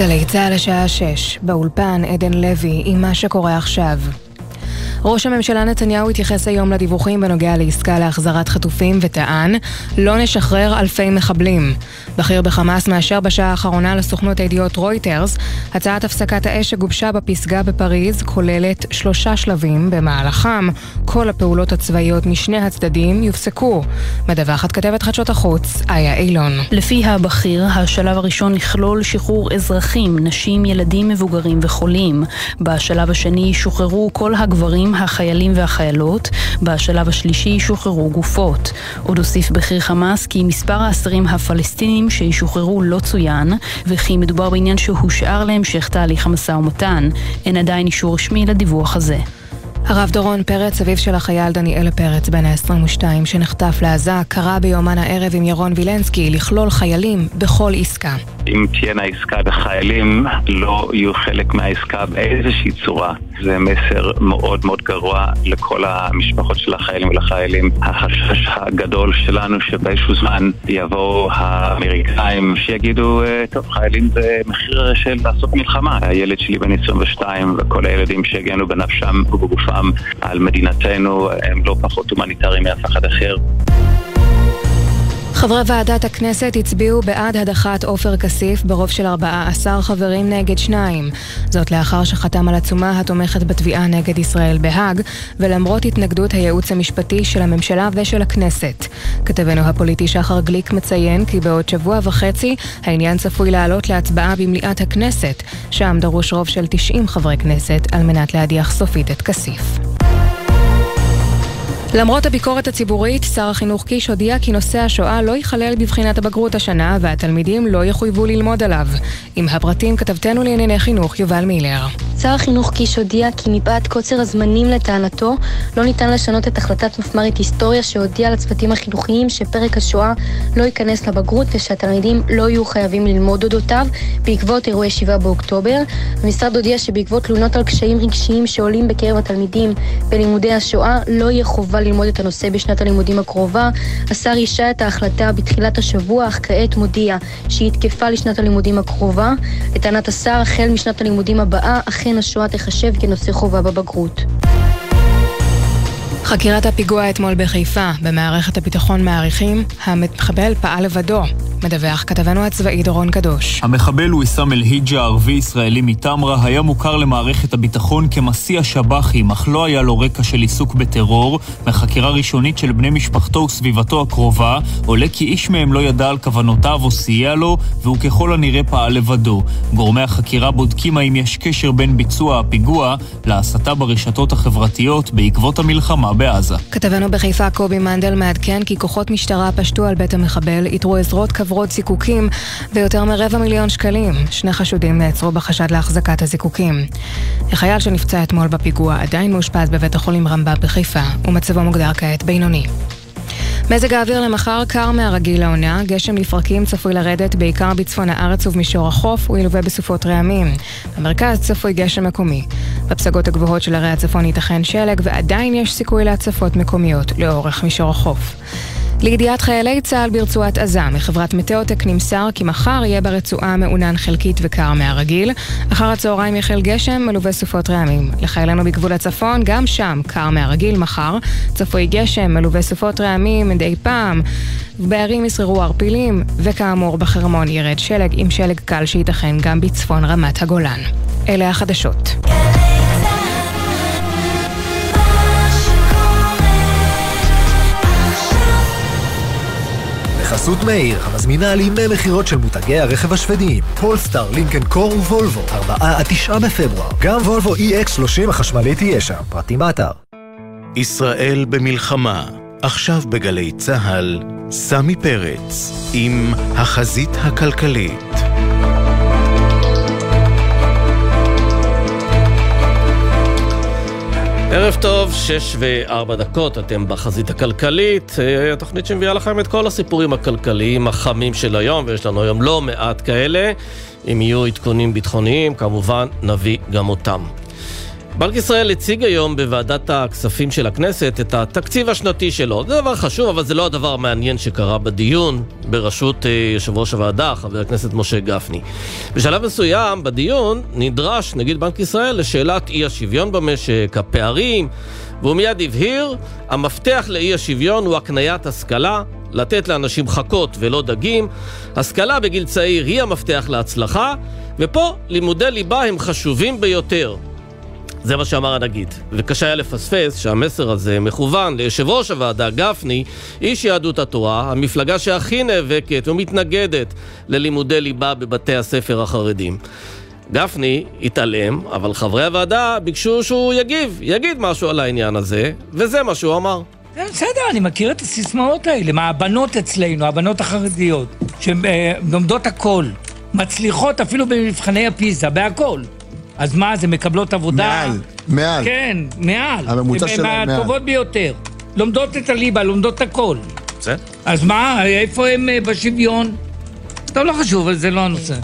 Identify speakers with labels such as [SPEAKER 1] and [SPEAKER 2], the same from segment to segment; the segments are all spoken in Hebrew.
[SPEAKER 1] גלי צה"ל השעה 6, באולפן עדן לוי עם מה שקורה עכשיו. ראש הממשלה נתניהו התייחס היום לדיווחים בנוגע לעסקה להחזרת חטופים וטען לא נשחרר אלפי מחבלים. בכיר בחמאס מאשר בשעה האחרונה לסוכנות הידיעות רויטרס הצעת הפסקת האש שגובשה בפסגה בפריז כוללת שלושה שלבים במהלכם כל הפעולות הצבאיות משני הצדדים יופסקו. מדווחת כתבת חדשות החוץ, איה אילון.
[SPEAKER 2] לפי הבכיר, השלב הראשון יכלול שחרור אזרחים, נשים, ילדים, מבוגרים וחולים. בשלב השני ישוחררו כל הגברים החיילים והחיילות, בשלב השלישי שוחררו גופות. עוד הוסיף בכיר חמאס כי מספר האסירים הפלסטינים שישוחררו לא צוין, וכי מדובר בעניין שהושאר להמשך תהליך המשא ומתן. אין עדיין אישור רשמי לדיווח הזה.
[SPEAKER 1] הרב דורון פרץ, אביו של החייל דניאל פרץ, בן ה-22, שנחטף לעזה, קרא ביומן הערב עם ירון וילנסקי לכלול חיילים בכל עסקה.
[SPEAKER 3] אם תהיינה עסקה וחיילים לא יהיו חלק מהעסקה באיזושהי צורה, זה מסר מאוד מאוד גרוע לכל המשפחות של החיילים ולחיילים. החשש הגדול שלנו שבאיזשהו זמן יבואו האמריקאים שיגידו, אה, טוב, חיילים זה מחיר של לעשות מלחמה. הילד שלי בן 22 וכל הילדים שהגנו בנפשם ובגופם על מדינתנו הם לא פחות הומניטריים מאף אחד אחר.
[SPEAKER 1] חברי ועדת הכנסת הצביעו בעד הדחת עופר כסיף ברוב של 14 חברים נגד שניים. זאת לאחר שחתם על עצומה התומכת בתביעה נגד ישראל בהאג, ולמרות התנגדות הייעוץ המשפטי של הממשלה ושל הכנסת. כתבנו הפוליטי שחר גליק מציין כי בעוד שבוע וחצי העניין צפוי לעלות להצבעה במליאת הכנסת, שם דרוש רוב של 90 חברי כנסת על מנת להדיח סופית את כסיף. למרות הביקורת הציבורית, שר החינוך קיש הודיע כי נושא השואה לא ייכלל בבחינת הבגרות השנה והתלמידים לא יחויבו ללמוד עליו. עם הפרטים כתבתנו לענייני חינוך יובל מילר.
[SPEAKER 4] שר החינוך קיש הודיע כי מפאת קוצר הזמנים לטענתו, לא ניתן לשנות את החלטת מפמ"רית היסטוריה שהודיעה לצוותים החינוכיים שפרק השואה לא ייכנס לבגרות ושהתלמידים לא יהיו חייבים ללמוד אודותיו בעקבות אירועי 7 באוקטובר. המשרד הודיע שבעקבות תלונות על קשיים רגשיים שעולים בקרב התלמידים בלימודי השואה, לא יהיה חובה ללמוד את הנושא בשנת הלימודים הקרובה. השר אישה את ההחלטה בתחילת השבוע, אך כעת מודיע שהיא תקפה לשנת הלימודים הקרובה. לטענת השר, החל משנת הלימודים הבאה, השואה תחשב כנושא חובה בבגרות.
[SPEAKER 1] חקירת הפיגוע אתמול בחיפה, במערכת הביטחון מעריכים, המחבל פעל לבדו. מדווח כתבנו הצבאי דורון קדוש.
[SPEAKER 5] המחבל הוא עיסאם אל-היג'ה, ערבי ישראלי מטמרה, היה מוכר למערכת הביטחון כמסיע שב"חים, אך לא היה לו רקע של עיסוק בטרור. מחקירה ראשונית של בני משפחתו וסביבתו הקרובה, עולה כי איש מהם לא ידע על כוונותיו או סייע לו, והוא ככל הנראה פעל לבדו. גורמי החקירה בודקים האם יש קשר בין ביצוע הפיגוע להסתה ברשתות החברתיות בעקבות המלחמה בעזה.
[SPEAKER 1] כתבנו בחיפה קובי מנדל מעדכן כי כוחות משטרה פשטו על בית המחבל, איתרו עזרות חברות זיקוקים ויותר מרבע מיליון שקלים. שני חשודים נעצרו בחשד להחזקת הזיקוקים. החייל שנפצע אתמול בפיגוע עדיין מאושפז בבית החולים רמב"ם בחיפה, ומצבו מוגדר כעת בינוני. מזג האוויר למחר קר מהרגיל לעונה, גשם לפרקים צפוי לרדת בעיקר בצפון הארץ ובמישור החוף, הוא ילווה בסופות רעמים. במרכז צפוי גשם מקומי. בפסגות הגבוהות של ערי הצפון ייתכן שלג, ועדיין יש סיכוי להצפות מקומיות לאורך מישור החוף. לידיעת חיילי צה"ל ברצועת עזה, מחברת מטאוטק נמסר כי מחר יהיה ברצועה מעונן חלקית וקר מהרגיל. אחר הצהריים יחל גשם מלווה סופות רעמים. לחיילינו בגבול הצפון, גם שם קר מהרגיל מחר. צפוי גשם מלווה סופות רעמים מדי פעם. בערים ישררו ערפילים, וכאמור בחרמון ירד שלג עם שלג קל שייתכן גם בצפון רמת הגולן. אלה החדשות.
[SPEAKER 6] בחסות מאיר, המזמינה על ימי מכירות של מותגי הרכב השוודיים. פולסטאר, לינקן קור ווולבו, 4 עד 9 בפברואר. גם וולבו EX30 החשמלית תהיה שם, פרטים באתר.
[SPEAKER 7] ישראל במלחמה, עכשיו בגלי צה"ל, סמי פרץ, עם החזית הכלכלית.
[SPEAKER 8] ערב טוב, שש וארבע דקות, אתם בחזית הכלכלית, אה, התוכנית שמביאה לכם את כל הסיפורים הכלכליים החמים של היום, ויש לנו היום לא מעט כאלה. אם יהיו עדכונים ביטחוניים, כמובן נביא גם אותם. בנק ישראל הציג היום בוועדת הכספים של הכנסת את התקציב השנתי שלו. זה דבר חשוב, אבל זה לא הדבר המעניין שקרה בדיון בראשות אה, יושב ראש הוועדה, חבר הכנסת משה גפני. בשלב מסוים בדיון נדרש נגיד בנק ישראל לשאלת אי השוויון במשק, הפערים, והוא מיד הבהיר, המפתח לאי השוויון הוא הקניית השכלה, לתת לאנשים חכות ולא דגים, השכלה בגיל צעיר היא המפתח להצלחה, ופה לימודי ליבה הם חשובים ביותר. זה מה שאמר הנגיד. וקשה היה לפספס שהמסר הזה מכוון ליושב ראש הוועדה, גפני, איש יהדות התורה, המפלגה שהכי נאבקת ומתנגדת ללימודי ליבה בבתי הספר החרדים. גפני התעלם, אבל חברי הוועדה ביקשו שהוא יגיב, יגיד משהו על העניין הזה, וזה מה שהוא אמר.
[SPEAKER 9] בסדר, אני מכיר את הסיסמאות האלה. מה, הבנות אצלנו, הבנות החרדיות, שהן אה, לומדות הכל, מצליחות אפילו במבחני הפיזה, בהכל. אז מה, זה מקבלות עבודה?
[SPEAKER 10] מעל, מעל.
[SPEAKER 9] כן, מעל.
[SPEAKER 10] הממוצע שלהם
[SPEAKER 9] הן
[SPEAKER 10] מעל.
[SPEAKER 9] הטובות ביותר. לומדות את הליבה, לומדות הכל.
[SPEAKER 8] בסדר.
[SPEAKER 9] אז מה, איפה הם אה, בשוויון? טוב, לא חשוב, אבל זה לא הנושא.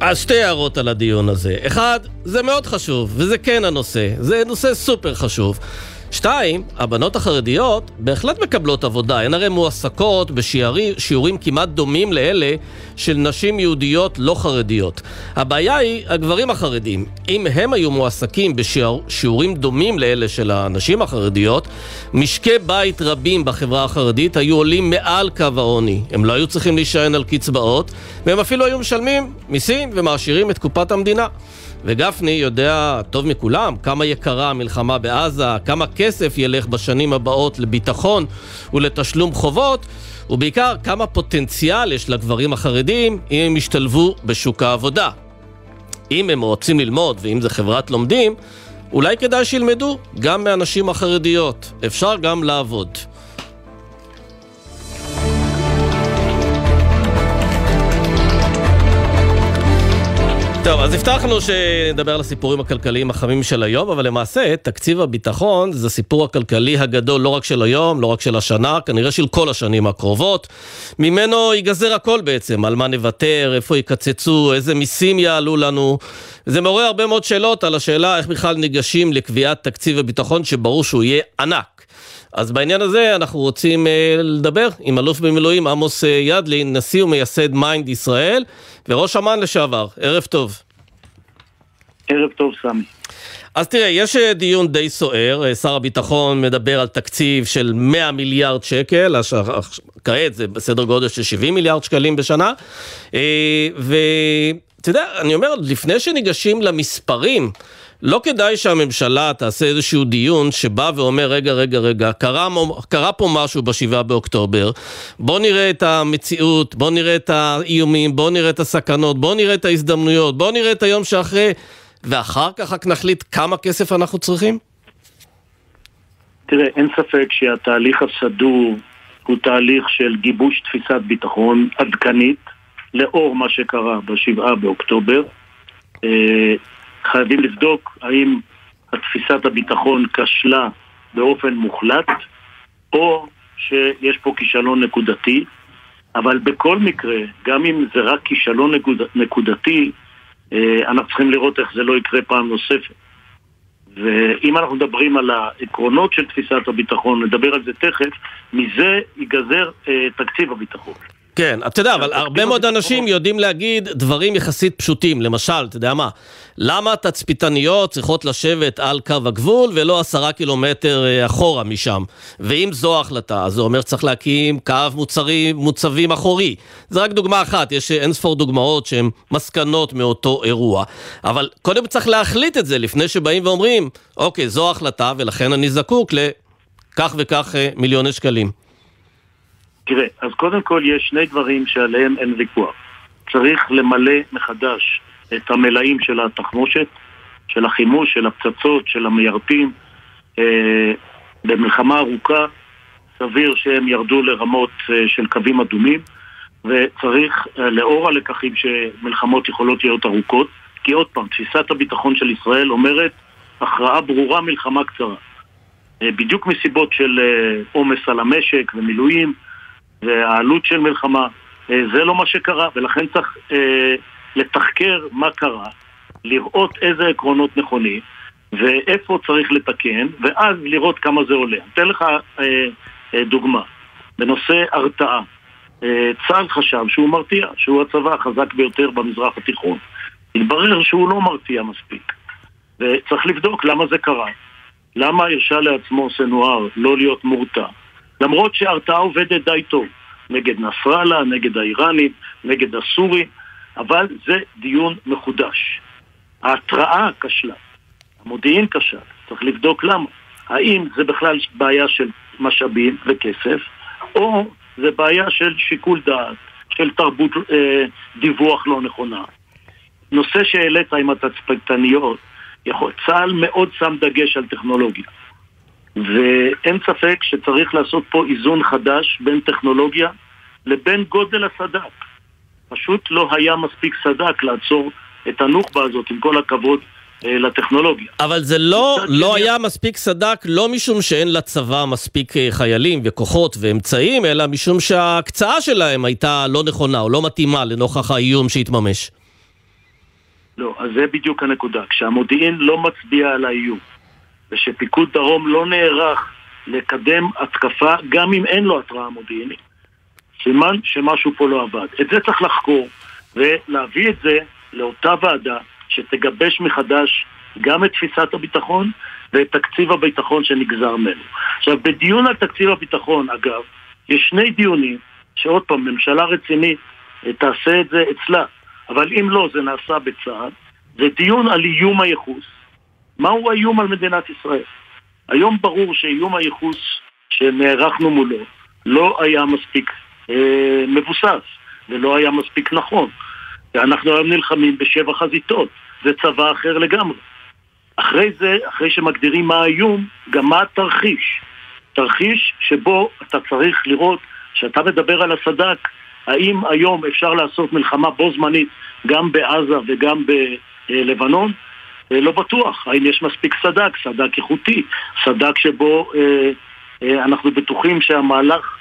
[SPEAKER 8] אז שתי הערות על הדיון הזה. אחד, זה מאוד חשוב, וזה כן הנושא. זה נושא סופר חשוב. שתיים, הבנות החרדיות בהחלט מקבלות עבודה, הן הרי מועסקות בשיעורים כמעט דומים לאלה של נשים יהודיות לא חרדיות. הבעיה היא הגברים החרדים. אם הם היו מועסקים בשיעורים דומים לאלה של הנשים החרדיות, משקי בית רבים בחברה החרדית היו עולים מעל קו העוני. הם לא היו צריכים להישען על קצבאות, והם אפילו היו משלמים מיסים ומעשירים את קופת המדינה. וגפני יודע טוב מכולם כמה יקרה המלחמה בעזה, כמה כסף ילך בשנים הבאות לביטחון ולתשלום חובות, ובעיקר כמה פוטנציאל יש לגברים החרדים אם הם ישתלבו בשוק העבודה. אם הם רוצים ללמוד, ואם זה חברת לומדים, אולי כדאי שילמדו גם מהנשים החרדיות. אפשר גם לעבוד. טוב, אז הבטחנו שנדבר על הסיפורים הכלכליים החמים של היום, אבל למעשה תקציב הביטחון זה הסיפור הכלכלי הגדול לא רק של היום, לא רק של השנה, כנראה של כל השנים הקרובות. ממנו ייגזר הכל בעצם, על מה נוותר, איפה יקצצו, איזה מיסים יעלו לנו. זה מעורר הרבה מאוד שאלות על השאלה איך בכלל ניגשים לקביעת תקציב הביטחון שברור שהוא יהיה ענק. אז בעניין הזה אנחנו רוצים אה, לדבר עם אלוף במילואים עמוס אה, ידלין, נשיא ומייסד MIND ישראל, וראש אמ"ן לשעבר. ערב טוב.
[SPEAKER 11] ערב טוב, סמי.
[SPEAKER 8] אז תראה, יש אה, דיון די סוער, שר הביטחון מדבר על תקציב של 100 מיליארד שקל, כעת זה בסדר גודל של 70 מיליארד שקלים בשנה, ואתה יודע, אני אומר, לפני שניגשים למספרים, לא כדאי שהממשלה תעשה איזשהו דיון שבא ואומר, רגע, רגע, רגע, קרה, קרה פה משהו בשבעה באוקטובר, בוא נראה את המציאות, בוא נראה את האיומים, בוא נראה את הסכנות, בוא נראה את ההזדמנויות, בוא נראה את היום שאחרי, ואחר כך רק נחליט כמה כסף אנחנו צריכים?
[SPEAKER 11] תראה, אין ספק שהתהליך הסדור הוא תהליך של גיבוש תפיסת ביטחון עדכנית לאור מה שקרה בשבעה באוקטובר. חייבים לבדוק האם תפיסת הביטחון כשלה באופן מוחלט, או שיש פה כישלון נקודתי, אבל בכל מקרה, גם אם זה רק כישלון נקוד, נקודתי, אה, אנחנו צריכים לראות איך זה לא יקרה פעם נוספת. ואם אנחנו מדברים על העקרונות של תפיסת הביטחון, נדבר על זה תכף, מזה ייגזר אה, תקציב הביטחון.
[SPEAKER 8] כן, אתה יודע, אבל הרבה מאוד אנשים יודעים להגיד דברים יחסית פשוטים. למשל, אתה יודע מה, למה תצפיתניות צריכות לשבת על קו הגבול ולא עשרה קילומטר אה, אחורה משם? ואם זו ההחלטה, אז זה אומר שצריך להקים קו מוצרים, מוצבים אחורי. זה רק דוגמה אחת, יש אין ספור דוגמאות שהן מסקנות מאותו אירוע. אבל קודם צריך להחליט את זה לפני שבאים ואומרים, אוקיי, זו ההחלטה ולכן אני זקוק לכך וכך אה, מיליוני שקלים.
[SPEAKER 11] תראה, אז קודם כל יש שני דברים שעליהם אין ויכוח. צריך למלא מחדש את המלאים של התחמושת, של החימוש, של הפצצות, של המיירטים. אה, במלחמה ארוכה סביר שהם ירדו לרמות אה, של קווים אדומים, וצריך, אה, לאור הלקחים שמלחמות יכולות להיות ארוכות, כי עוד פעם, תפיסת הביטחון של ישראל אומרת הכרעה ברורה, מלחמה קצרה. אה, בדיוק מסיבות של אה, עומס על המשק ומילואים והעלות של מלחמה, אה, זה לא מה שקרה, ולכן צריך אה, לתחקר מה קרה, לראות איזה עקרונות נכונים, ואיפה צריך לתקן, ואז לראות כמה זה עולה. אני אתן לך אה, אה, דוגמה. בנושא הרתעה. אה, צה"ל חשב שהוא מרתיע, שהוא הצבא החזק ביותר במזרח התיכון. התברר שהוא לא מרתיע מספיק. וצריך לבדוק למה זה קרה. למה הרשה לעצמו סנואר לא להיות מורתע? למרות שההרתעה עובדת די טוב. נגד נסראללה, נגד האיראנים, נגד הסורים, אבל זה דיון מחודש. ההתראה כשלה, המודיעין כשל, צריך לבדוק למה. האם זה בכלל בעיה של משאבים וכסף, או זה בעיה של שיקול דעת, של תרבות אה, דיווח לא נכונה. נושא שהעלית עם התצפיתניות, צה"ל מאוד שם דגש על טכנולוגיה. ואין ספק שצריך לעשות פה איזון חדש בין טכנולוגיה לבין גודל הסד"כ. פשוט לא היה מספיק סד"כ לעצור את הנוח'בה הזאת, עם כל הכבוד אה, לטכנולוגיה.
[SPEAKER 8] אבל זה לא, לא היה מספיק סד"כ, לא משום שאין לצבא מספיק אה, חיילים וכוחות ואמצעים, אלא משום שההקצאה שלהם הייתה לא נכונה או לא מתאימה לנוכח האיום שהתממש.
[SPEAKER 11] לא, אז זה בדיוק הנקודה. כשהמודיעין לא מצביע על האיום, ושפיקוד דרום לא נערך לקדם התקפה, גם אם אין לו התראה מודיעינית, סימן שמשהו פה לא עבד. את זה צריך לחקור, ולהביא את זה לאותה ועדה שתגבש מחדש גם את תפיסת הביטחון ואת תקציב הביטחון שנגזר ממנו. עכשיו, בדיון על תקציב הביטחון, אגב, יש שני דיונים שעוד פעם, ממשלה רצינית אה, תעשה את זה אצלה, אבל אם לא, זה נעשה בצה"ל. זה דיון על איום הייחוס. מהו האיום על מדינת ישראל? היום ברור שאיום הייחוס שנערכנו מולו לא היה מספיק אה, מבוסס ולא היה מספיק נכון. ואנחנו היום נלחמים בשבע חזיתות, זה צבא אחר לגמרי. אחרי זה, אחרי שמגדירים מה האיום, גם מה התרחיש. תרחיש שבו אתה צריך לראות, כשאתה מדבר על הסד"כ, האם היום אפשר לעשות מלחמה בו זמנית גם בעזה וגם בלבנון? אה, לא בטוח. האם יש מספיק סד"כ, סד"כ איכותי, סד"כ שבו אה, אה, אנחנו בטוחים שהמהלך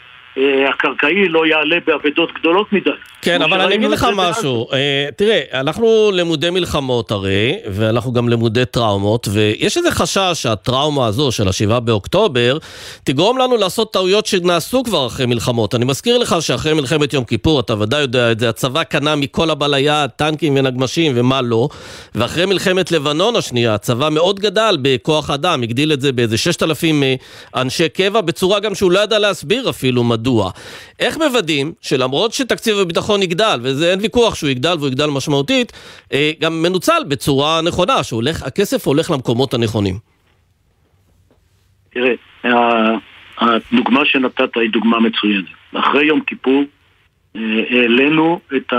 [SPEAKER 11] הקרקעי לא יעלה באבדות גדולות מדי.
[SPEAKER 8] כן, אבל אני אגיד לך משהו. Uh, תראה, אנחנו למודי מלחמות הרי, ואנחנו גם למודי טראומות, ויש איזה חשש שהטראומה הזו של השבעה באוקטובר תגרום לנו לעשות טעויות שנעשו כבר אחרי מלחמות. אני מזכיר לך שאחרי מלחמת יום כיפור, אתה ודאי יודע את זה, הצבא קנה מכל הבא טנקים ונגמשים ומה לא, ואחרי מלחמת לבנון השנייה, הצבא מאוד גדל בכוח אדם, הגדיל את זה באיזה 6,000 אה, אנשי קבע, בצורה גם שהוא לא ידע להסביר אפילו מדוע. איך מוודאים שלמרות שתקציב הביטחון יגדל, וזה אין ויכוח שהוא יגדל והוא יגדל משמעותית, אה, גם מנוצל בצורה נכונה, שהכסף הולך למקומות הנכונים?
[SPEAKER 11] תראה, הדוגמה שנתת היא דוגמה מצוינת. אחרי יום כיפור אה, העלינו את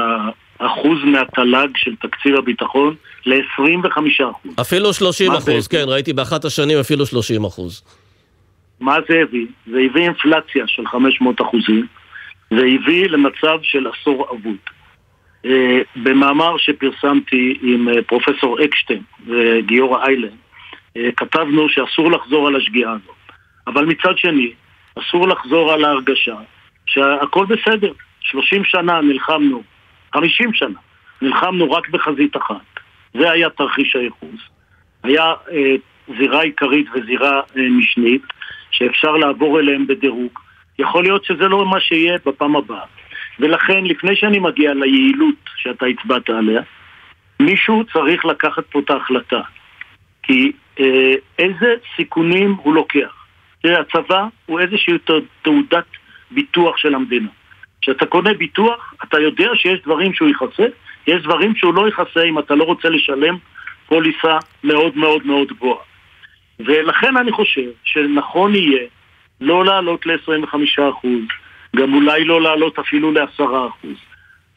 [SPEAKER 11] האחוז מהתל"ג של תקציב הביטחון ל-25 אחוז.
[SPEAKER 8] אפילו 30 אחוז, כן, ראיתי באחת השנים אפילו 30 אחוז.
[SPEAKER 11] מה זה הביא? זה הביא אינפלציה של 500 אחוזים, זה הביא למצב של עשור אבוד. אה, במאמר שפרסמתי עם אה, פרופסור אקשטיין וגיורא איילן, אה, כתבנו שאסור לחזור על השגיאה הזאת. אבל מצד שני, אסור לחזור על ההרגשה שהכל בסדר. 30 שנה נלחמנו, 50 שנה, נלחמנו רק בחזית אחת. זה היה תרחיש הייחוס. היה אה, זירה עיקרית וזירה אה, משנית, שאפשר לעבור אליהם בדירוג. יכול להיות שזה לא מה שיהיה בפעם הבאה. ולכן, לפני שאני מגיע ליעילות שאתה הצבעת עליה, מישהו צריך לקחת פה את ההחלטה. כי אה, איזה סיכונים הוא לוקח. תראה, הצבא הוא איזושהי תעודת ביטוח של המדינה. כשאתה קונה ביטוח, אתה יודע שיש דברים שהוא יכסה, יש דברים שהוא לא יכסה אם אתה לא רוצה לשלם פוליסה מאוד מאוד מאוד גבוהה. ולכן אני חושב שנכון יהיה לא לעלות ל-25%, גם אולי לא לעלות אפילו ל-10%,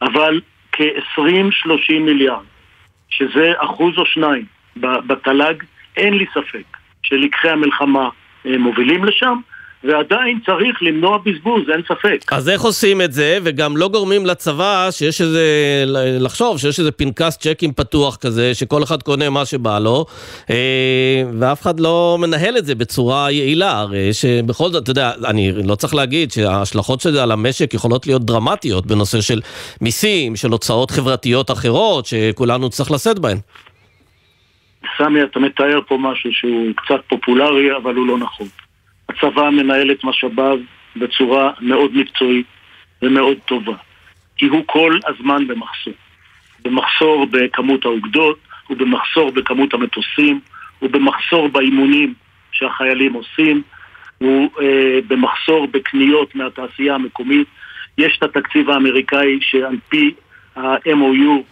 [SPEAKER 11] אבל כ-20-30 מיליארד, שזה אחוז או שניים בתל"ג, אין לי ספק שלקחי המלחמה אה, מובילים לשם, ועדיין צריך למנוע בזבוז, אין ספק.
[SPEAKER 8] אז איך עושים את זה, וגם לא גורמים לצבא שיש איזה, לחשוב שיש איזה פנקס צ'קים פתוח כזה, שכל אחד קונה מה שבא לו, אה, ואף אחד לא מנהל את זה בצורה יעילה, הרי שבכל זאת, אתה יודע, אני לא צריך להגיד שההשלכות של זה על המשק יכולות להיות דרמטיות בנושא של מיסים, של הוצאות חברתיות אחרות, שכולנו צריך לשאת בהן.
[SPEAKER 11] סמי, אתה מתאר פה משהו שהוא קצת פופולרי, אבל הוא לא נכון. הצבא מנהל את משאביו בצורה מאוד מקצועית ומאוד טובה, כי הוא כל הזמן במחסור. במחסור בכמות האוגדות, הוא במחסור בכמות המטוסים, הוא במחסור באימונים שהחיילים עושים, הוא אה, במחסור בקניות מהתעשייה המקומית. יש את התקציב האמריקאי שעל פי ה-MOU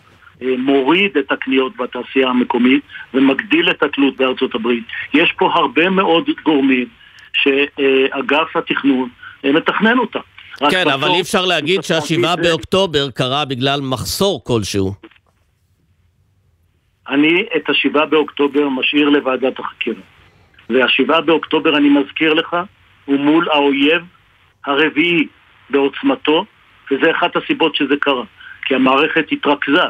[SPEAKER 11] אה, מוריד את הקניות בתעשייה המקומית ומגדיל את התלות בארצות הברית. יש פה הרבה מאוד גורמים שאגף התכנון אה, מתכנן אותם.
[SPEAKER 8] כן, אבל אי אפשר להגיד שהשבעה באוקטובר קרה בגלל מחסור כלשהו.
[SPEAKER 11] אני את השבעה באוקטובר משאיר לוועדת החקירה. והשבעה באוקטובר, אני מזכיר לך, הוא מול האויב הרביעי בעוצמתו, וזה אחת הסיבות שזה קרה. כי המערכת התרכזה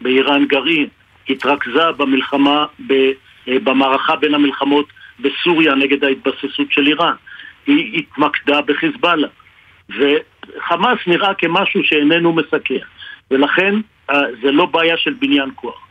[SPEAKER 11] באיראן גרעין, התרכזה במלחמה, אה, במערכה בין המלחמות בסוריה נגד ההתבססות של איראן. היא התמקדה בחיזבאללה. וחמאס נראה כמשהו שאיננו מסכן. ולכן אה, זה לא בעיה של בניין כוח.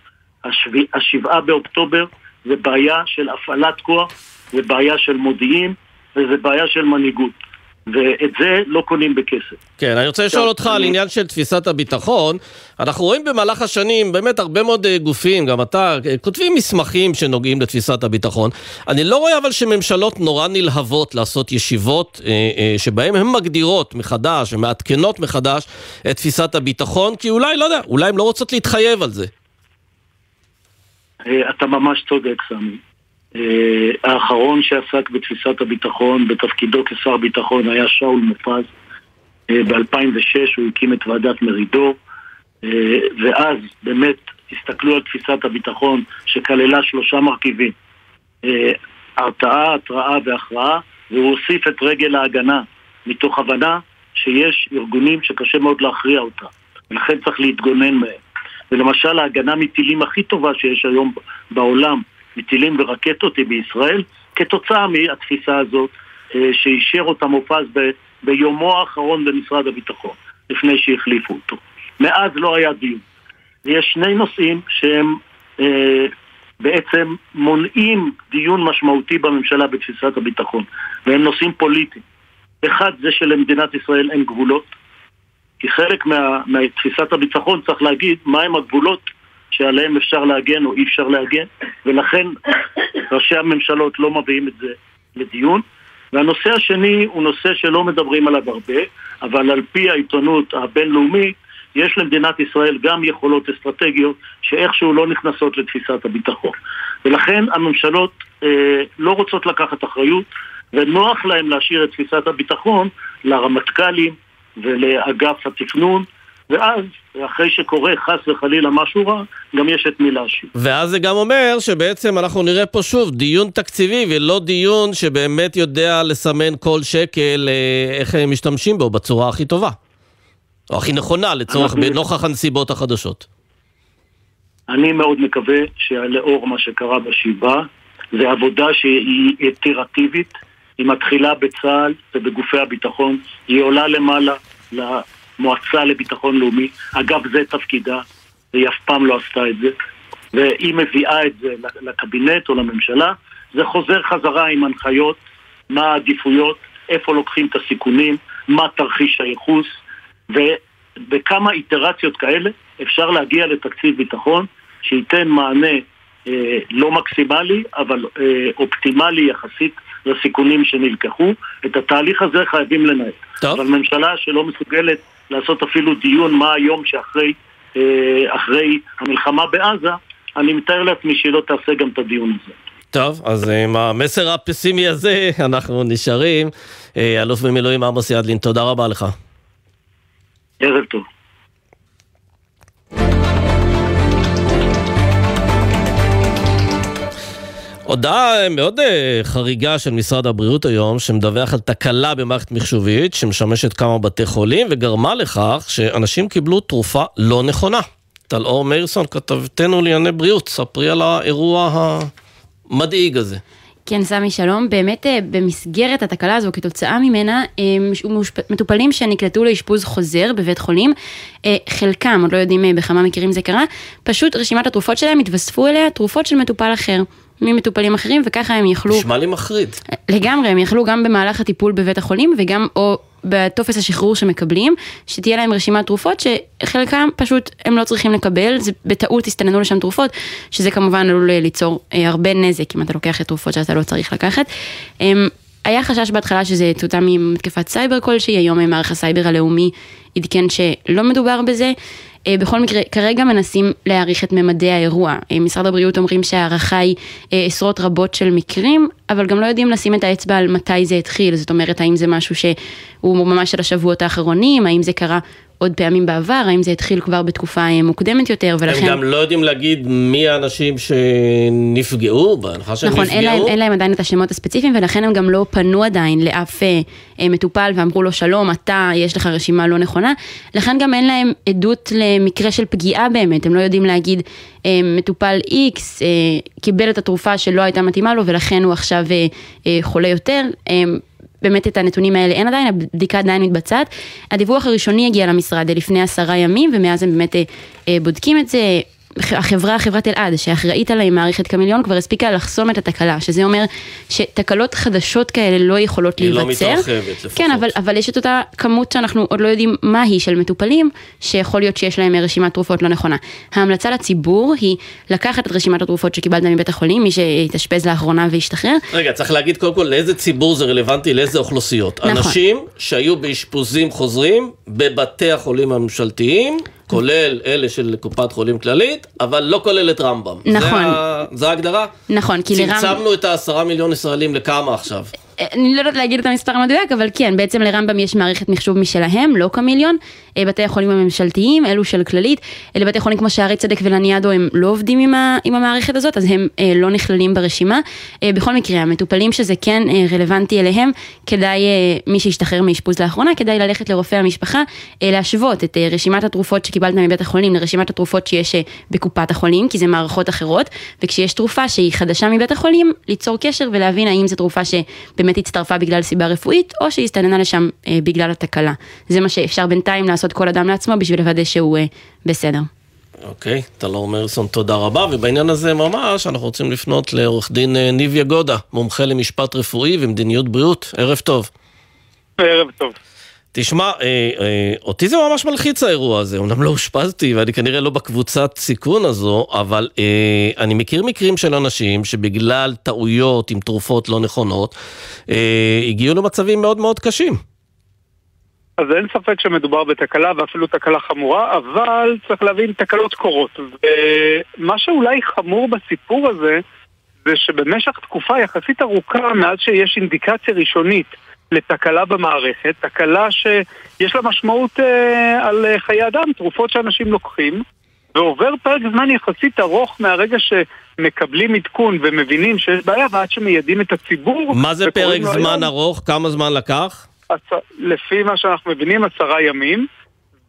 [SPEAKER 11] השבעה באוקטובר זה בעיה של הפעלת כוח, זה בעיה של מודיעין וזה בעיה של מנהיגות. ואת זה לא קונים בכסף.
[SPEAKER 8] כן, אני רוצה לשאול אותך על עניין של תפיסת הביטחון. אנחנו רואים במהלך השנים באמת הרבה מאוד אה, גופים, גם אתה, אה, כותבים מסמכים שנוגעים לתפיסת הביטחון. אני לא רואה אבל שממשלות נורא נלהבות לעשות ישיבות אה, שבהן הן מגדירות מחדש ומעדכנות מחדש את תפיסת הביטחון, כי אולי, לא יודע, אולי הן לא רוצות להתחייב על זה.
[SPEAKER 11] אתה ממש צודק, סמי. אה, האחרון שעסק בתפיסת הביטחון בתפקידו כשר ביטחון היה שאול מופז. אה, ב-2006 הוא הקים את ועדת מרידור, אה, ואז באמת הסתכלו על תפיסת הביטחון שכללה שלושה מרכיבים: הרתעה, התראה והכרעה, והוא הוסיף את רגל ההגנה, מתוך הבנה שיש ארגונים שקשה מאוד להכריע אותם, ולכן צריך להתגונן מהם. ולמשל ההגנה מטילים הכי טובה שיש היום בעולם מטילים ורקטות היא בישראל, כתוצאה מהתפיסה הזאת אה, שאישר אותה מופז ב, ביומו האחרון במשרד הביטחון, לפני שהחליפו אותו. מאז לא היה דיון. ויש שני נושאים שהם אה, בעצם מונעים דיון משמעותי בממשלה בתפיסת הביטחון, והם נושאים פוליטיים. אחד זה שלמדינת ישראל אין גבולות, כי חלק מה, מתפיסת הביטחון צריך להגיד מהם הגבולות שעליהם אפשר להגן או אי אפשר להגן, ולכן ראשי הממשלות לא מביאים את זה לדיון. והנושא השני הוא נושא שלא מדברים עליו הרבה, אבל על פי העיתונות הבינלאומית, יש למדינת ישראל גם יכולות אסטרטגיות שאיכשהו לא נכנסות לתפיסת הביטחון. ולכן הממשלות אה, לא רוצות לקחת אחריות, ונוח להם להשאיר את תפיסת הביטחון לרמטכ"לים ולאגף התכנון ואז, אחרי שקורה חס וחלילה משהו רע, גם יש את מי להשיב.
[SPEAKER 8] ואז זה גם אומר שבעצם אנחנו נראה פה שוב דיון תקציבי ולא דיון שבאמת יודע לסמן כל שקל אה, איך הם משתמשים בו בצורה הכי טובה. או הכי נכונה לצורך, אנחנו... בנוכח הנסיבות החדשות.
[SPEAKER 11] אני מאוד מקווה שלאור מה שקרה בשבעה, זה עבודה שהיא איטרטיבית, היא מתחילה בצה"ל ובגופי הביטחון, היא עולה למעלה מועצה לביטחון לאומי. אגב, זה תפקידה, והיא אף פעם לא עשתה את זה. והיא מביאה את זה לקבינט או לממשלה, זה חוזר חזרה עם הנחיות, מה העדיפויות, איפה לוקחים את הסיכונים, מה תרחיש הייחוס, ובכמה איטרציות כאלה אפשר להגיע לתקציב ביטחון שייתן מענה אה, לא מקסימלי, אבל אה, אופטימלי יחסית לסיכונים שנלקחו. את התהליך הזה חייבים לנהל. טוב. אבל ממשלה שלא מסוגלת לעשות אפילו דיון מה היום שאחרי אה, אחרי המלחמה בעזה, אני מתאר לעצמי שהיא לא תעשה גם את הדיון הזה.
[SPEAKER 8] טוב, אז עם המסר הפסימי הזה אנחנו נשארים. אה, אלוף במילואים עמוס ידלין, תודה רבה לך.
[SPEAKER 11] ערב טוב.
[SPEAKER 8] הודעה מאוד אה, חריגה של משרד הבריאות היום, שמדווח על תקלה במערכת מחשובית שמשמשת כמה בתי חולים, וגרמה לכך שאנשים קיבלו תרופה לא נכונה. טלאור מאירסון, כתבתנו לענייני בריאות, ספרי על האירוע המדאיג הזה.
[SPEAKER 10] כן, סמי, שלום. באמת, אה, במסגרת התקלה הזו, כתוצאה ממנה, אה, מטופלים שנקלטו לאשפוז חוזר בבית חולים, אה, חלקם, עוד לא יודעים בכמה מקרים זה קרה, פשוט רשימת התרופות שלהם התווספו אליה תרופות של מטופל אחר. ממטופלים אחרים, וככה הם יכלו...
[SPEAKER 8] נשמע לי מחריד.
[SPEAKER 10] לגמרי, הם יכלו גם במהלך הטיפול בבית החולים, וגם או בטופס השחרור שמקבלים, שתהיה להם רשימת תרופות שחלקם פשוט הם לא צריכים לקבל, זה בטעות הסתננו לשם תרופות, שזה כמובן עלול ליצור אה, הרבה נזק אם אתה לוקח את תרופות שאתה לא צריך לקחת. היה חשש בהתחלה שזה תוצאה ממתקפת סייבר כלשהי, היום מערך הסייבר הלאומי עדכן שלא מדובר בזה. אה, בכל מקרה, כרגע מנסים להעריך את ממדי האירוע. אה, משרד הבריאות אומרים שההערכה היא אה, עשרות רבות של מקרים, אבל גם לא יודעים לשים את האצבע על מתי זה התחיל. זאת אומרת, האם זה משהו שהוא ממש של השבועות האחרונים, האם זה קרה עוד פעמים בעבר, האם זה התחיל כבר בתקופה מוקדמת יותר, ולכן...
[SPEAKER 8] הם גם לא יודעים להגיד מי האנשים שנפגעו, בהנחה שהם
[SPEAKER 10] נכון,
[SPEAKER 8] נפגעו.
[SPEAKER 10] נכון, אין, להם עדיין את השמות הספציפיים, ולכן הם גם לא פנו עדיין לאף אה, אה, מטופל ואמרו לו, שלום, אתה, יש לך רשימה לא נכונה, לכן גם אין להם עדות למקרה של פגיעה באמת, הם לא יודעים להגיד, אה, מטופל X קיבל את התרופה שלא הייתה מתאימה לו, ולכן הוא עכשיו חולה יותר. אה, באמת את הנתונים האלה אין עדיין, הבדיקה עדיין מתבצעת. הדיווח הראשוני הגיע למשרד לפני עשרה ימים, ומאז הם באמת אה, אה, בודקים את זה. החברה, חברת אלעד, שאחראית על מערכת קמיליון, כבר הספיקה לחסום את התקלה, שזה אומר שתקלות חדשות כאלה לא יכולות
[SPEAKER 8] היא לא
[SPEAKER 10] להיווצר.
[SPEAKER 8] היא לא מתרחבת לפחות.
[SPEAKER 10] כן, אבל, אבל יש את אותה כמות שאנחנו עוד לא יודעים מה היא של מטופלים, שיכול להיות שיש להם רשימת תרופות לא נכונה. ההמלצה לציבור היא לקחת את רשימת התרופות שקיבלת מבית החולים, מי שהתאשפז לאחרונה והשתחרר.
[SPEAKER 8] רגע, צריך להגיד קודם כל לאיזה ציבור זה רלוונטי, לאיזה אוכלוסיות. נכון. אנשים שהיו באשפוזים חוזרים בבתי החולים הממשלתיים. כולל אלה של קופת חולים כללית, אבל לא כולל את רמב"ם.
[SPEAKER 10] נכון.
[SPEAKER 8] זה ההגדרה?
[SPEAKER 10] נכון,
[SPEAKER 8] כי לרמב"ם... צמצמנו את העשרה מיליון ישראלים לכמה עכשיו?
[SPEAKER 10] אני לא יודעת להגיד את המספר המדויק, אבל כן, בעצם לרמב"ם יש מערכת מחשוב משלהם, לא כמיליון. אה, בתי החולים הממשלתיים, אלו של כללית, אלה בתי חולים כמו שערי צדק ולניאדו, הם לא עובדים עם, ה, עם המערכת הזאת, אז הם אה, לא נכללים ברשימה. אה, בכל מקרה, המטופלים שזה כן אה, רלוונטי אליהם, כדאי, אה, מי שהשתחרר מאשפוז לאחרונה, כדאי ללכת לרופא המשפחה, אה, להשוות את אה, רשימת התרופות שקיבלת מבית החולים לרשימת התרופות שיש אה, בקופת החולים, כי זה מערכות אחרות, וכשיש תרופה שהיא חדשה מבית החולים, ליצור קשר ולהבין האם זו תרופה שבאמת הצטרפה בגלל סיבה רפואית, או שהסתננה לשם אה, בגלל התקלה. זה מה שאפשר בינתיים לעשות כל אדם לעצמו בשביל לוודא שהוא אה, בסדר.
[SPEAKER 8] אוקיי, טלור מרסון, תודה רבה, ובעניין הזה ממש אנחנו רוצים לפנות לעורך דין אה, ניב יגודה, מומחה למשפט רפואי ומדיניות בריאות, ערב טוב.
[SPEAKER 12] ערב טוב.
[SPEAKER 8] תשמע, אה, אה, אותי זה ממש מלחיץ האירוע הזה, אמנם לא אושפזתי ואני כנראה לא בקבוצת סיכון הזו, אבל אה, אני מכיר מקרים של אנשים שבגלל טעויות עם תרופות לא נכונות, אה, הגיעו למצבים מאוד מאוד קשים.
[SPEAKER 12] אז אין ספק שמדובר בתקלה ואפילו תקלה חמורה, אבל צריך להבין, תקלות קורות. ומה שאולי חמור בסיפור הזה, זה שבמשך תקופה יחסית ארוכה, מאז שיש אינדיקציה ראשונית לתקלה במערכת, תקלה שיש לה משמעות אה, על חיי אדם, תרופות שאנשים לוקחים, ועובר פרק זמן יחסית ארוך מהרגע שמקבלים עדכון ומבינים שיש בעיה ועד שמיידעים את הציבור.
[SPEAKER 8] מה זה פרק זמן היום, ארוך? כמה זמן לקח?
[SPEAKER 12] לפי מה שאנחנו מבינים, עשרה ימים.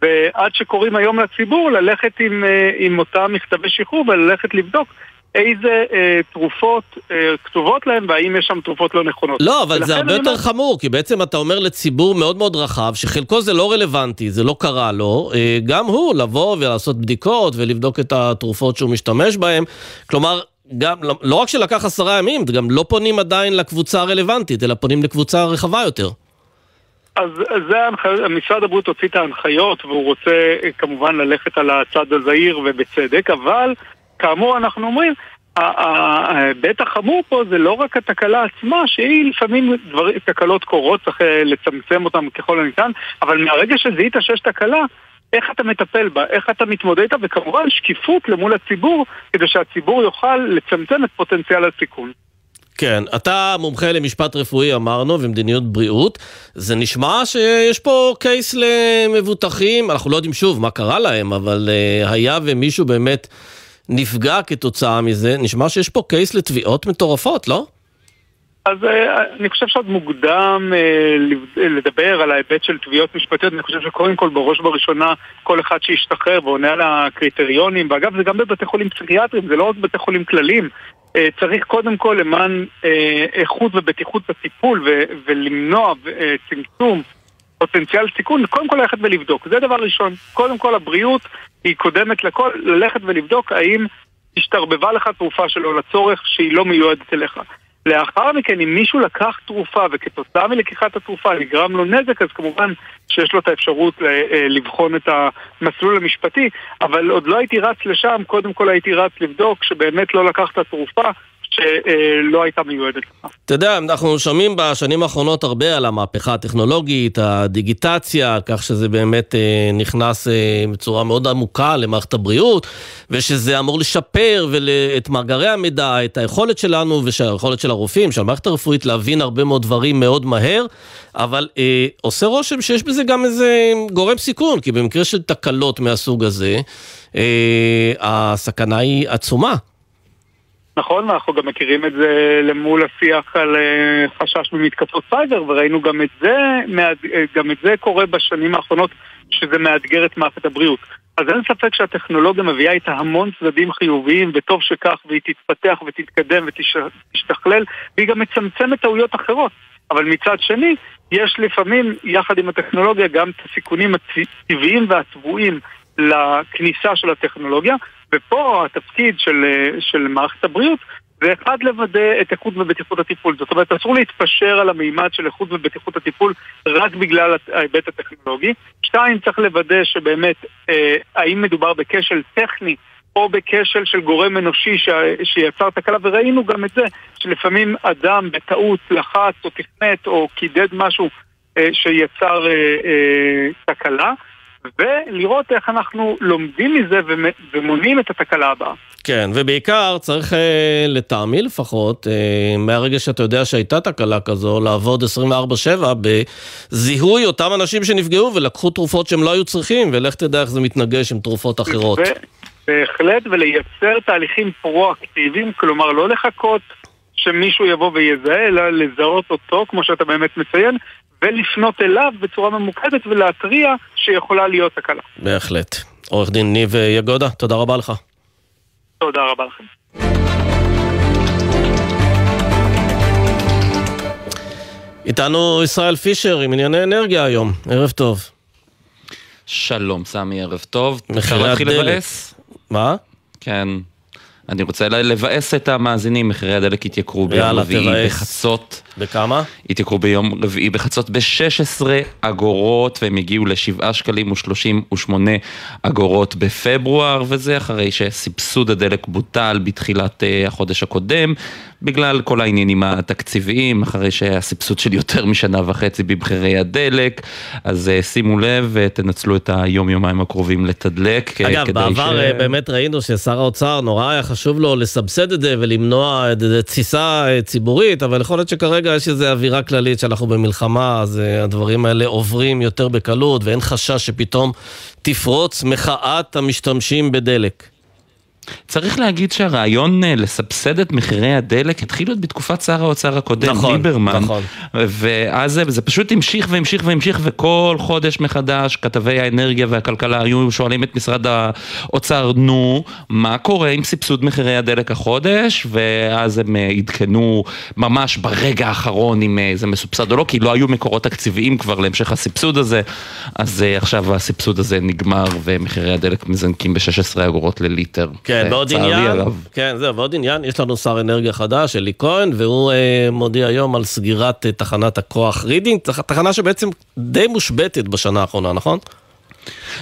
[SPEAKER 12] ועד שקוראים היום לציבור ללכת עם, אה, עם אותם מכתבי שחרור וללכת לבדוק איזה אה, תרופות אה, כתובות להם והאם יש שם תרופות לא נכונות.
[SPEAKER 8] לא, אבל זה הרבה יותר אומר... חמור, כי בעצם אתה אומר לציבור מאוד מאוד רחב, שחלקו זה לא רלוונטי, זה לא קרה לו, אה, גם הוא לבוא ולעשות בדיקות ולבדוק את התרופות שהוא משתמש בהן. כלומר, גם, לא, לא רק שלקח עשרה ימים, גם לא פונים עדיין לקבוצה הרלוונטית, אלא פונים לקבוצה רחבה יותר.
[SPEAKER 12] אז זה ההנחיות, משרד הבריאות הוציא את ההנחיות והוא רוצה כמובן ללכת על הצד הזהיר ובצדק, אבל כאמור אנחנו אומרים, ההיבט החמור פה זה לא רק התקלה עצמה, שהיא לפעמים דבר, תקלות קורות, צריך אה, לצמצם אותן ככל הניתן, אבל מהרגע שזיהית שיש תקלה, איך אתה מטפל בה, איך אתה מתמודד איתה, וכמובן שקיפות למול הציבור, כדי שהציבור יוכל לצמצם את פוטנציאל הסיכון.
[SPEAKER 8] כן, אתה מומחה למשפט רפואי אמרנו ומדיניות בריאות, זה נשמע שיש פה קייס למבוטחים, אנחנו לא יודעים שוב מה קרה להם, אבל uh, היה ומישהו באמת נפגע כתוצאה מזה, נשמע שיש פה קייס לתביעות מטורפות, לא?
[SPEAKER 12] אז uh, אני חושב שעוד מוקדם uh, לדבר על ההיבט של תביעות משפטיות, אני חושב שקודם כל בראש ובראשונה כל אחד שישתחרר ועונה על הקריטריונים, ואגב זה גם בבתי חולים פסיכיאטריים, זה לא רק בתי חולים כלליים, אה, צריך קודם כל למען אה, איכות ובטיחות בטיפול ולמנוע אה, צמצום פוטנציאל סיכון, קודם כל ללכת ולבדוק. זה דבר ראשון. קודם כל הבריאות היא קודמת לכל, ללכת ולבדוק האם השתרבבה לך תרופה שלא לצורך שהיא לא מיועדת אליך. לאחר מכן, אם מישהו לקח תרופה וכתוצאה מלקיחת התרופה נגרם לו נזק, אז כמובן שיש לו את האפשרות אה, לבחון את המסלול המשפטי, אבל עוד לא הייתי רץ לשם, קודם כל הייתי רץ לבדוק שבאמת לא לקחת תרופה שלא הייתה מיועדת לך.
[SPEAKER 8] אתה יודע, אנחנו שומעים בשנים האחרונות הרבה על המהפכה הטכנולוגית, הדיגיטציה, כך שזה באמת אה, נכנס אה, בצורה מאוד עמוקה למערכת הבריאות, ושזה אמור לשפר את מאגרי המידע, את היכולת שלנו והיכולת של הרופאים, של המערכת הרפואית להבין הרבה מאוד דברים מאוד מהר, אבל אה, עושה רושם שיש בזה גם איזה גורם סיכון, כי במקרה של תקלות מהסוג הזה, אה, הסכנה היא עצומה.
[SPEAKER 12] נכון, ואנחנו גם מכירים את זה למול השיח על אה, חשש ממתקפות סייבר, וראינו גם את זה, אה, גם את זה קורה בשנים האחרונות, שזה מאתגר את מערכת הבריאות. אז אין ספק שהטכנולוגיה מביאה איתה המון צדדים חיוביים, וטוב שכך, והיא תתפתח ותתקדם ותשתכלל, והיא גם מצמצמת טעויות אחרות. אבל מצד שני, יש לפעמים, יחד עם הטכנולוגיה, גם את הסיכונים הטבעיים והצבועים לכניסה של הטכנולוגיה, ופה התפקיד של, של מערכת הבריאות זה אחד לוודא את איכות ובטיחות הטיפול. זאת אומרת, אסור להתפשר על המימד של איכות ובטיחות הטיפול רק בגלל ההיבט הטכנולוגי. שתיים, צריך לוודא שבאמת, אה, האם מדובר בכשל טכני או בכשל של גורם אנושי ש... שיצר תקלה, וראינו גם את זה, שלפעמים אדם בטעות לחץ או תכנת או קידד משהו אה, שיצר אה, אה, תקלה. ולראות איך אנחנו לומדים מזה ומונעים את התקלה הבאה.
[SPEAKER 8] כן, ובעיקר צריך, אה, לטעמי לפחות, אה, מהרגע שאתה יודע שהייתה תקלה כזו, לעבוד 24/7 בזיהוי אותם אנשים שנפגעו ולקחו תרופות שהם לא היו צריכים, ולך תדע איך זה מתנגש עם תרופות אחרות.
[SPEAKER 12] בהחלט, ולייצר תהליכים פרואקטיביים, כלומר לא לחכות שמישהו יבוא ויזהה, אלא לזהות אותו, כמו שאתה באמת מציין, ולפנות אליו בצורה ממוקדת ולהתריע שיכולה להיות תקלה.
[SPEAKER 8] בהחלט. עורך דין ניב יגודה, תודה רבה לך.
[SPEAKER 12] תודה רבה לכם.
[SPEAKER 8] איתנו ישראל פישר עם ענייני אנרגיה היום, ערב טוב.
[SPEAKER 13] שלום סמי, ערב טוב.
[SPEAKER 8] מחירי הדלק. מה?
[SPEAKER 13] כן. אני רוצה לבאס את המאזינים, מחירי הדלק התייקרו ביום רביעי בחצות.
[SPEAKER 8] בכמה?
[SPEAKER 13] התייקרו ביום רביעי בחצות ב-16 אגורות, והם הגיעו ל-7 שקלים ו-38 אגורות בפברואר, וזה אחרי שסבסוד הדלק בוטל בתחילת uh, החודש הקודם, בגלל כל העניינים התקציביים, אחרי שהיה סבסוד של יותר משנה וחצי במחירי הדלק, אז uh, שימו לב ותנצלו את היום-יומיים הקרובים לתדלק.
[SPEAKER 8] אגב, בעבר ש... באמת ראינו ששר האוצר נורא היה חשוב לו לסבסד את זה ולמנוע תסיסה ציבורית, אבל יכול להיות שכרגע יש איזו אווירה כללית שאנחנו במלחמה, אז uh, הדברים האלה עוברים יותר בקלות ואין חשש שפתאום תפרוץ מחאת המשתמשים בדלק.
[SPEAKER 13] צריך להגיד שהרעיון אה, לסבסד את מחירי הדלק התחיל עוד בתקופת שר האוצר הקודם,
[SPEAKER 8] נכון,
[SPEAKER 13] ליברמן.
[SPEAKER 8] נכון.
[SPEAKER 13] ואז זה, זה פשוט המשיך והמשיך והמשיך, וכל חודש מחדש כתבי האנרגיה והכלכלה היו שואלים את משרד האוצר, נו, מה קורה עם סבסוד מחירי הדלק החודש? ואז הם אה, עדכנו ממש ברגע האחרון אם אה, זה מסובסד או לא, כי לא היו מקורות תקציביים כבר להמשך הסבסוד הזה, אז עכשיו הסבסוד הזה נגמר ומחירי הדלק מזנקים ב-16 אגורות לליטר.
[SPEAKER 8] כן. ועוד עניין, כן, זהו, ועוד עניין, יש לנו שר אנרגיה חדש, אלי כהן, והוא אה, מודיע היום על סגירת אה, תחנת הכוח רידינג, תחנה שבעצם די מושבתת בשנה האחרונה, נכון?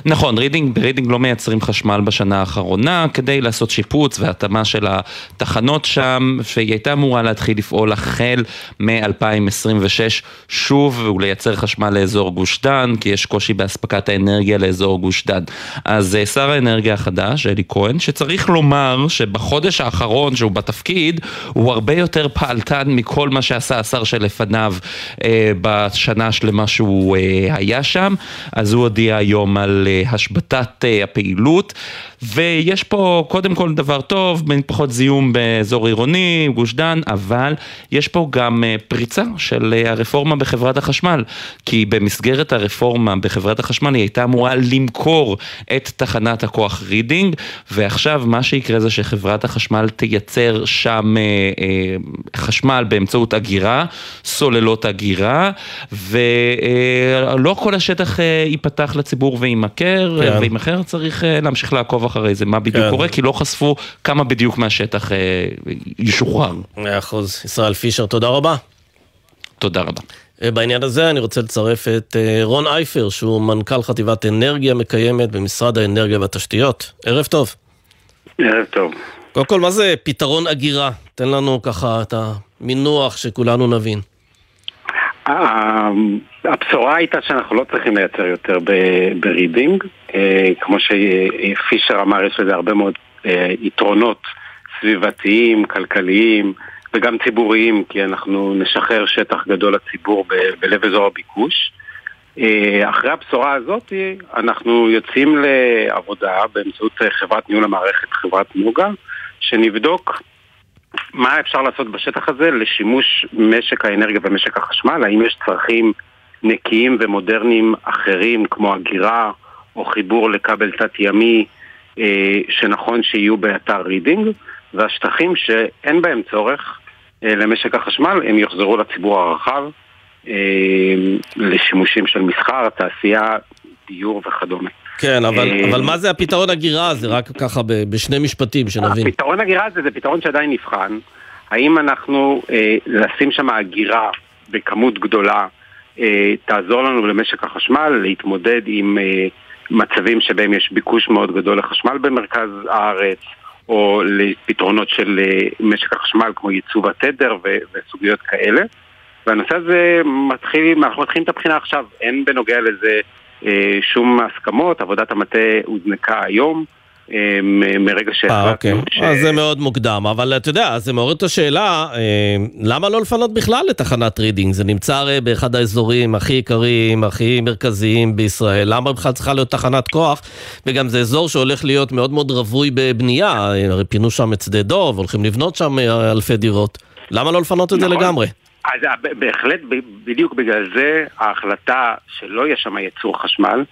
[SPEAKER 13] נכון, רידינג, ברידינג לא מייצרים חשמל בשנה האחרונה כדי לעשות שיפוץ והתאמה של התחנות שם, שהיא הייתה אמורה להתחיל לפעול החל מ-2026 שוב ולייצר חשמל לאזור גוש דן, כי יש קושי באספקת האנרגיה לאזור גוש דן. אז אה, שר האנרגיה החדש, אלי כהן, שצריך לומר שבחודש האחרון שהוא בתפקיד, הוא הרבה יותר פעלתן מכל מה שעשה השר שלפניו אה, בשנה השלמה שהוא אה, היה שם, אז הוא הודיע היום היום על השבתת הפעילות, ויש פה קודם כל דבר טוב, בין פחות זיהום באזור עירוני, גוש דן, אבל יש פה גם פריצה של הרפורמה בחברת החשמל, כי במסגרת הרפורמה בחברת החשמל היא הייתה אמורה למכור את תחנת הכוח רידינג, ועכשיו מה שיקרה זה שחברת החשמל תייצר שם אה, אה, חשמל באמצעות אגירה, סוללות אגירה, ולא כל השטח אה, ייפתח לציבור ויימכר, כן. ויימכר צריך אה, להמשיך לעקוב אחרי זה, מה בדיוק כן. קורה, כי לא חשפו כמה בדיוק מהשטח אה, ישוחרר.
[SPEAKER 8] מאה אחוז. ישראל פישר, תודה רבה.
[SPEAKER 13] תודה רבה.
[SPEAKER 8] אה, בעניין הזה אני רוצה לצרף את אה, רון אייפר, שהוא מנכ"ל חטיבת אנרגיה מקיימת במשרד האנרגיה והתשתיות. ערב טוב.
[SPEAKER 14] ערב טוב.
[SPEAKER 8] קודם כל, מה זה פתרון אגירה? תן לנו ככה את המינוח שכולנו נבין.
[SPEAKER 14] הבשורה הייתה שאנחנו לא צריכים לייצר יותר ברידינג. אה, כמו שפישר אמר, יש לזה הרבה מאוד יתרונות סביבתיים, כלכליים. וגם ציבוריים, כי אנחנו נשחרר שטח גדול לציבור בלב אזור הביקוש. אה, אחרי הבשורה הזאת, אנחנו יוצאים לעבודה באמצעות חברת ניהול המערכת, חברת נוגה, שנבדוק מה אפשר לעשות בשטח הזה לשימוש משק האנרגיה ומשק החשמל, האם יש צרכים נקיים ומודרניים אחרים כמו הגירה או חיבור לכבל תת-ימי אה, שנכון שיהיו באתר רידינג. והשטחים שאין בהם צורך אה, למשק החשמל, הם יוחזרו לציבור הרחב אה, לשימושים של מסחר, תעשייה, דיור וכדומה.
[SPEAKER 8] כן, אבל, אה, אבל מה זה הפתרון אגירה הזה? רק ככה בשני משפטים, שנבין.
[SPEAKER 14] הפתרון אגירה הזה זה פתרון שעדיין נבחן. האם אנחנו אה, לשים שם אגירה בכמות גדולה תעזור לנו למשק החשמל להתמודד עם אה, מצבים שבהם יש ביקוש מאוד גדול לחשמל במרכז הארץ, או לפתרונות של אה, משק החשמל כמו ייצוב התדר וסוגיות כאלה. והנושא הזה מתחיל, אנחנו מתחילים את הבחינה עכשיו, אין בנוגע לזה אה, שום הסכמות, עבודת המטה הוזנקה היום. אה, מרגע
[SPEAKER 8] שהחלטנו אוקיי. ש... אז זה מאוד מוקדם, אבל אתה יודע, זה מעורר את השאלה, אה, למה לא לפנות בכלל לתחנת רידינג? זה נמצא הרי באחד האזורים הכי יקרים, הכי מרכזיים בישראל, למה בכלל צריכה להיות תחנת כוח? וגם זה אזור שהולך להיות מאוד מאוד רווי בבנייה, הרי פינו שם את שדה דוב, הולכים לבנות שם אלפי דירות. למה לא לפנות את זה נכון. לגמרי?
[SPEAKER 14] אז בהחלט, בדיוק בגלל זה ההחלטה שלא יהיה שם ייצור חשמל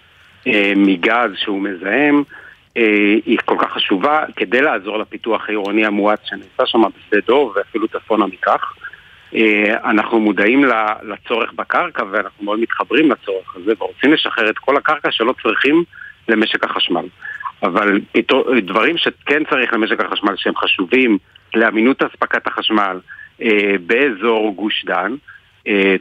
[SPEAKER 14] מגז שהוא מזהם, אה, היא כל כך חשובה כדי לעזור לפיתוח העירוני המואץ שנעשה שם בשדה דוב ואפילו צפונה מכך. אה, אנחנו מודעים לצורך בקרקע ואנחנו מאוד מתחברים לצורך הזה ורוצים לשחרר את כל הקרקע שלא צריכים למשק החשמל. אבל דברים שכן צריך למשק החשמל שהם חשובים לאמינות אספקת החשמל אה, באזור גוש דן, אה,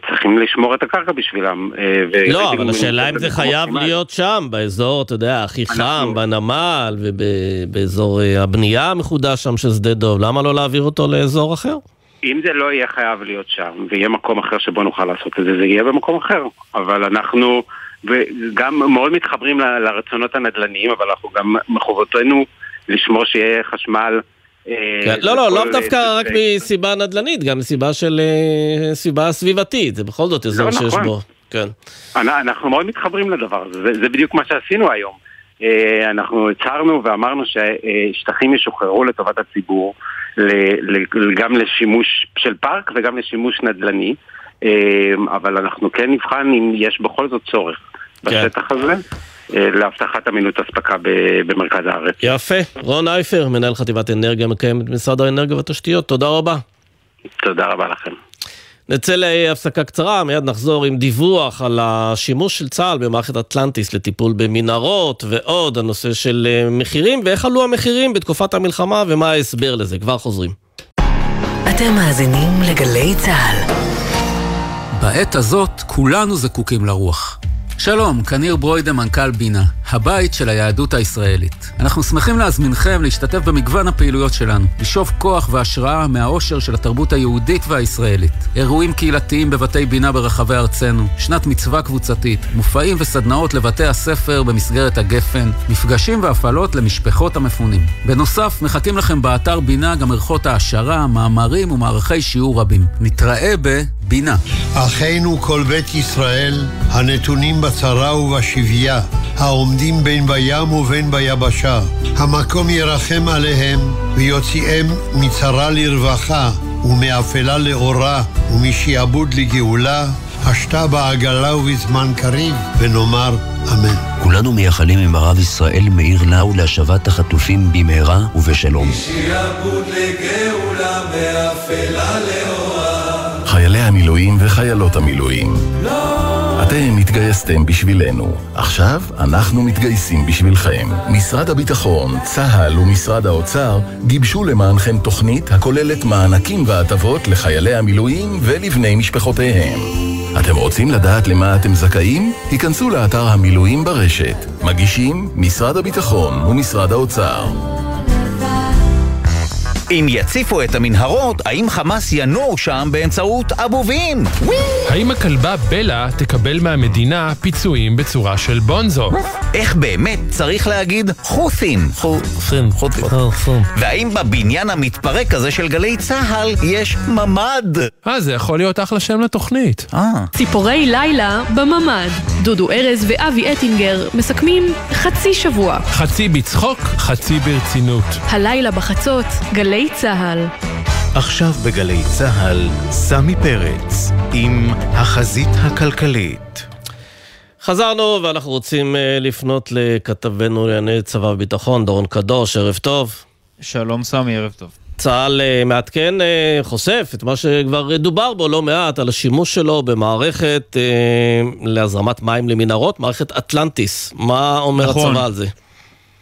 [SPEAKER 14] צריכים לשמור את הקרקע בשבילם.
[SPEAKER 8] אה, לא, אבל השאלה אם זה חייב להיות שם, באזור, אתה יודע, הכי חם, בנמל ובאזור אה, הבנייה המחודש שם של שדה דוב, למה לא להעביר אותו לאזור אחר?
[SPEAKER 14] אם זה לא יהיה חייב להיות שם, ויהיה מקום אחר שבו נוכל לעשות את זה, זה יהיה במקום אחר. אבל אנחנו וגם מאוד מתחברים לרצונות הנדל"ניים, אבל אנחנו גם מחובתנו לשמור שיהיה חשמל
[SPEAKER 8] אה, לא, לא, לאו דווקא רק מסיבה נדל"נית, גם מסיבה של אה, סיבה סביבתית, זה בכל זאת אזור לא, שיש נכון. בו. כן.
[SPEAKER 14] אנחנו מאוד מתחברים לדבר הזה, זה בדיוק מה שעשינו היום. אה, אנחנו הצהרנו ואמרנו ששטחים ישוחררו לטובת הציבור, גם לשימוש של פארק וגם לשימוש נדל"ני, אבל אנחנו כן נבחן אם יש בכל זאת צורך כן. בשטח הזה. אה, להבטחת אמינות אספקה במרכז הארץ.
[SPEAKER 8] יפה. רון אייפר, מנהל חטיבת אנרגיה מקיים את משרד האנרגיה והתשתיות, תודה רבה.
[SPEAKER 14] תודה רבה לכם.
[SPEAKER 8] נצא להפסקה קצרה, מיד נחזור עם דיווח על השימוש של צה"ל במערכת אטלנטיס לטיפול במנהרות ועוד, הנושא של אה, מחירים ואיך עלו המחירים בתקופת המלחמה ומה ההסבר לזה. כבר חוזרים.
[SPEAKER 15] אתם מאזינים לגלי צה"ל. בעת הזאת כולנו זקוקים לרוח. שלום, כאן ניר ברוידה, מנכ"ל בינה, הבית של היהדות הישראלית. אנחנו שמחים להזמינכם להשתתף במגוון הפעילויות שלנו, לשאוב כוח והשראה מהאושר של התרבות היהודית והישראלית. אירועים קהילתיים בבתי בינה ברחבי ארצנו, שנת מצווה קבוצתית, מופעים וסדנאות לבתי הספר במסגרת הגפן, מפגשים והפעלות למשפחות המפונים. בנוסף, מחכים לכם באתר בינה גם ערכות העשרה, מאמרים ומערכי שיעור רבים. נתראה בבינה.
[SPEAKER 16] אחינו כל בית ישראל, הנתונים בצרה ובשביה, העומדים בין בים ובין ביבשה. המקום ירחם עליהם ויוציאם מצרה לרווחה ומאפלה לאורה ומשעבוד לגאולה. השתה בעגלה ובזמן קריב, ונאמר אמן.
[SPEAKER 17] כולנו מייחלים עם הרב ישראל מאיר לאו להשבת החטופים במהרה ובשלום.
[SPEAKER 18] משעבוד לגאולה מאפלה לאורה.
[SPEAKER 19] חיילי המילואים וחיילות המילואים. אתם התגייסתם בשבילנו, עכשיו אנחנו מתגייסים בשבילכם. משרד הביטחון, צה"ל ומשרד האוצר גיבשו למענכם תוכנית הכוללת מענקים והטבות לחיילי המילואים ולבני משפחותיהם. אתם רוצים לדעת למה אתם זכאים? היכנסו לאתר המילואים ברשת. מגישים משרד הביטחון ומשרד האוצר.
[SPEAKER 20] אם יציפו את המנהרות, האם חמאס ינור שם באמצעות אבובים?
[SPEAKER 21] האם הכלבה בלה תקבל מהמדינה פיצויים בצורה של בונזו?
[SPEAKER 20] איך באמת צריך להגיד חות'ים? חות'ים, חות'ים. והאם בבניין המתפרק הזה של גלי צה"ל יש ממ"ד?
[SPEAKER 21] אה, זה יכול להיות אחלה שם לתוכנית.
[SPEAKER 20] אה.
[SPEAKER 22] ציפורי לילה בממ"ד. דודו ארז ואבי אטינגר מסכמים חצי שבוע.
[SPEAKER 21] חצי בצחוק, חצי ברצינות.
[SPEAKER 22] הלילה בחצות, גלי צה"ל.
[SPEAKER 7] עכשיו בגלי צה"ל, סמי פרץ, עם החזית הכלכלית.
[SPEAKER 8] חזרנו ואנחנו רוצים uh, לפנות לכתבנו לענייני צבא וביטחון, דורון קדוש, ערב טוב.
[SPEAKER 23] שלום סמי, ערב טוב.
[SPEAKER 8] צה"ל uh, מעדכן, uh, חושף את מה שכבר דובר בו לא מעט, על השימוש שלו במערכת uh, להזרמת מים למנהרות, מערכת אטלנטיס. מה אומר נכון. הצבא על זה?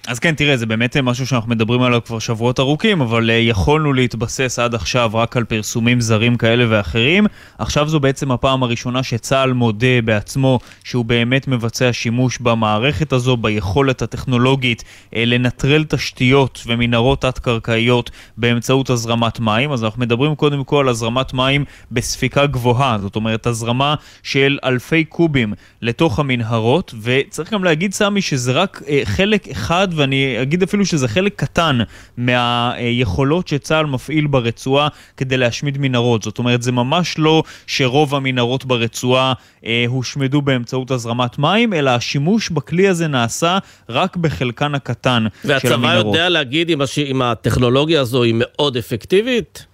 [SPEAKER 23] אז כן, תראה, זה באמת משהו שאנחנו מדברים עליו כבר שבועות ארוכים, אבל uh, יכולנו להתבסס עד עכשיו רק על פרסומים זרים כאלה ואחרים. עכשיו זו בעצם הפעם הראשונה שצה"ל מודה בעצמו שהוא באמת מבצע שימוש במערכת הזו, ביכולת הטכנולוגית uh, לנטרל תשתיות ומנהרות תת-קרקעיות באמצעות הזרמת מים. אז אנחנו מדברים קודם כל על הזרמת מים בספיקה גבוהה, זאת אומרת הזרמה של אלפי קובים לתוך המנהרות, וצריך גם להגיד, סמי, שזה רק חלק אחד ואני אגיד אפילו שזה חלק קטן מהיכולות שצה"ל מפעיל ברצועה כדי להשמיד מנהרות. זאת אומרת, זה ממש לא שרוב המנהרות ברצועה אה, הושמדו באמצעות הזרמת מים, אלא השימוש בכלי הזה נעשה רק בחלקן הקטן של המנהרות.
[SPEAKER 8] והצבא יודע להגיד אם, הש... אם הטכנולוגיה הזו היא מאוד אפקטיבית?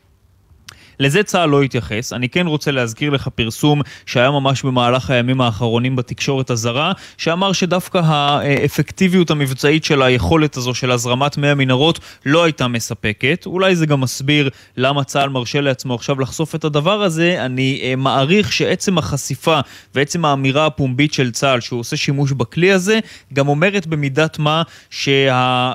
[SPEAKER 23] לזה צה"ל לא התייחס. אני כן רוצה להזכיר לך פרסום שהיה ממש במהלך הימים האחרונים בתקשורת הזרה, שאמר שדווקא האפקטיביות המבצעית של היכולת הזו של הזרמת מי המנהרות לא הייתה מספקת. אולי זה גם מסביר למה צה"ל מרשה לעצמו עכשיו לחשוף את הדבר הזה. אני אה, מעריך שעצם החשיפה ועצם האמירה הפומבית של צה"ל שהוא עושה שימוש בכלי הזה, גם אומרת במידת מה שה...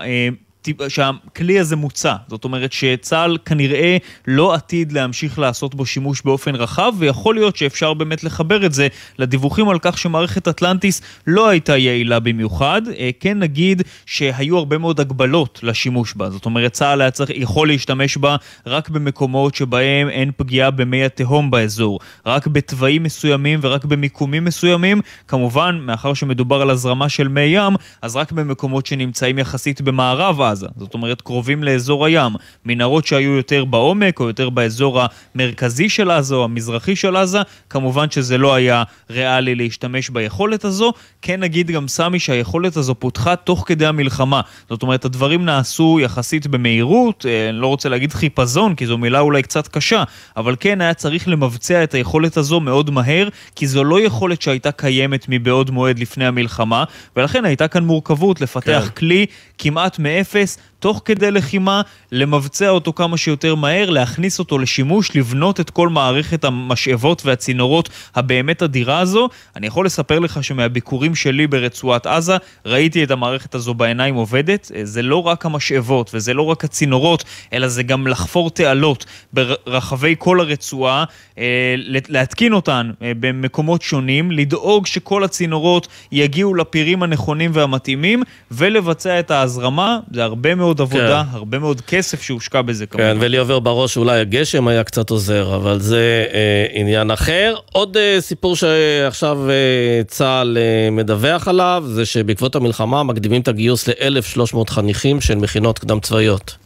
[SPEAKER 23] שהכלי הזה מוצע. זאת אומרת שצה"ל כנראה לא עתיד להמשיך לעשות בו שימוש באופן רחב, ויכול להיות שאפשר באמת לחבר את זה לדיווחים על כך שמערכת אטלנטיס לא הייתה יעילה במיוחד. אה, כן נגיד שהיו הרבה מאוד הגבלות לשימוש בה. זאת אומרת, צה"ל היה צריך, יכול להשתמש בה רק במקומות שבהם אין פגיעה במי התהום באזור, רק בתוואים מסוימים ורק במיקומים מסוימים. כמובן, מאחר שמדובר על הזרמה של מי ים, אז רק במקומות שנמצאים יחסית במערב עזה, זאת אומרת קרובים לאזור הים, מנהרות שהיו יותר בעומק או יותר באזור המרכזי של עזה או המזרחי של עזה, כמובן שזה לא היה ריאלי להשתמש ביכולת הזו. כן נגיד גם סמי שהיכולת הזו פותחה תוך כדי המלחמה, זאת אומרת הדברים נעשו יחסית במהירות, אה, אני לא רוצה להגיד חיפזון כי זו מילה אולי קצת קשה, אבל כן היה צריך למבצע את היכולת הזו מאוד מהר, כי זו לא יכולת שהייתה קיימת מבעוד מועד לפני המלחמה, ולכן הייתה כאן מורכבות לפתח כן. כלי כמעט מאפס Yes. תוך כדי לחימה, למבצע אותו כמה שיותר מהר, להכניס אותו לשימוש, לבנות את כל מערכת המשאבות והצינורות הבאמת אדירה הזו. אני יכול לספר לך שמהביקורים שלי ברצועת עזה, ראיתי את המערכת הזו בעיניים עובדת. זה לא רק המשאבות וזה לא רק הצינורות, אלא זה גם לחפור תעלות ברחבי כל הרצועה, אה, להתקין אותן אה, במקומות שונים, לדאוג שכל הצינורות יגיעו לפירים הנכונים והמתאימים, ולבצע את ההזרמה. זה הרבה מאוד עבודה, כן. הרבה מאוד כסף שהושקע בזה
[SPEAKER 8] כמובן. כן, ולי עובר בראש אולי הגשם היה קצת עוזר, אבל זה אה, עניין אחר. עוד אה, סיפור שעכשיו אה, צה"ל אה, מדווח עליו, זה שבעקבות המלחמה מקדימים את הגיוס ל-1,300 חניכים של מכינות קדם צבאיות.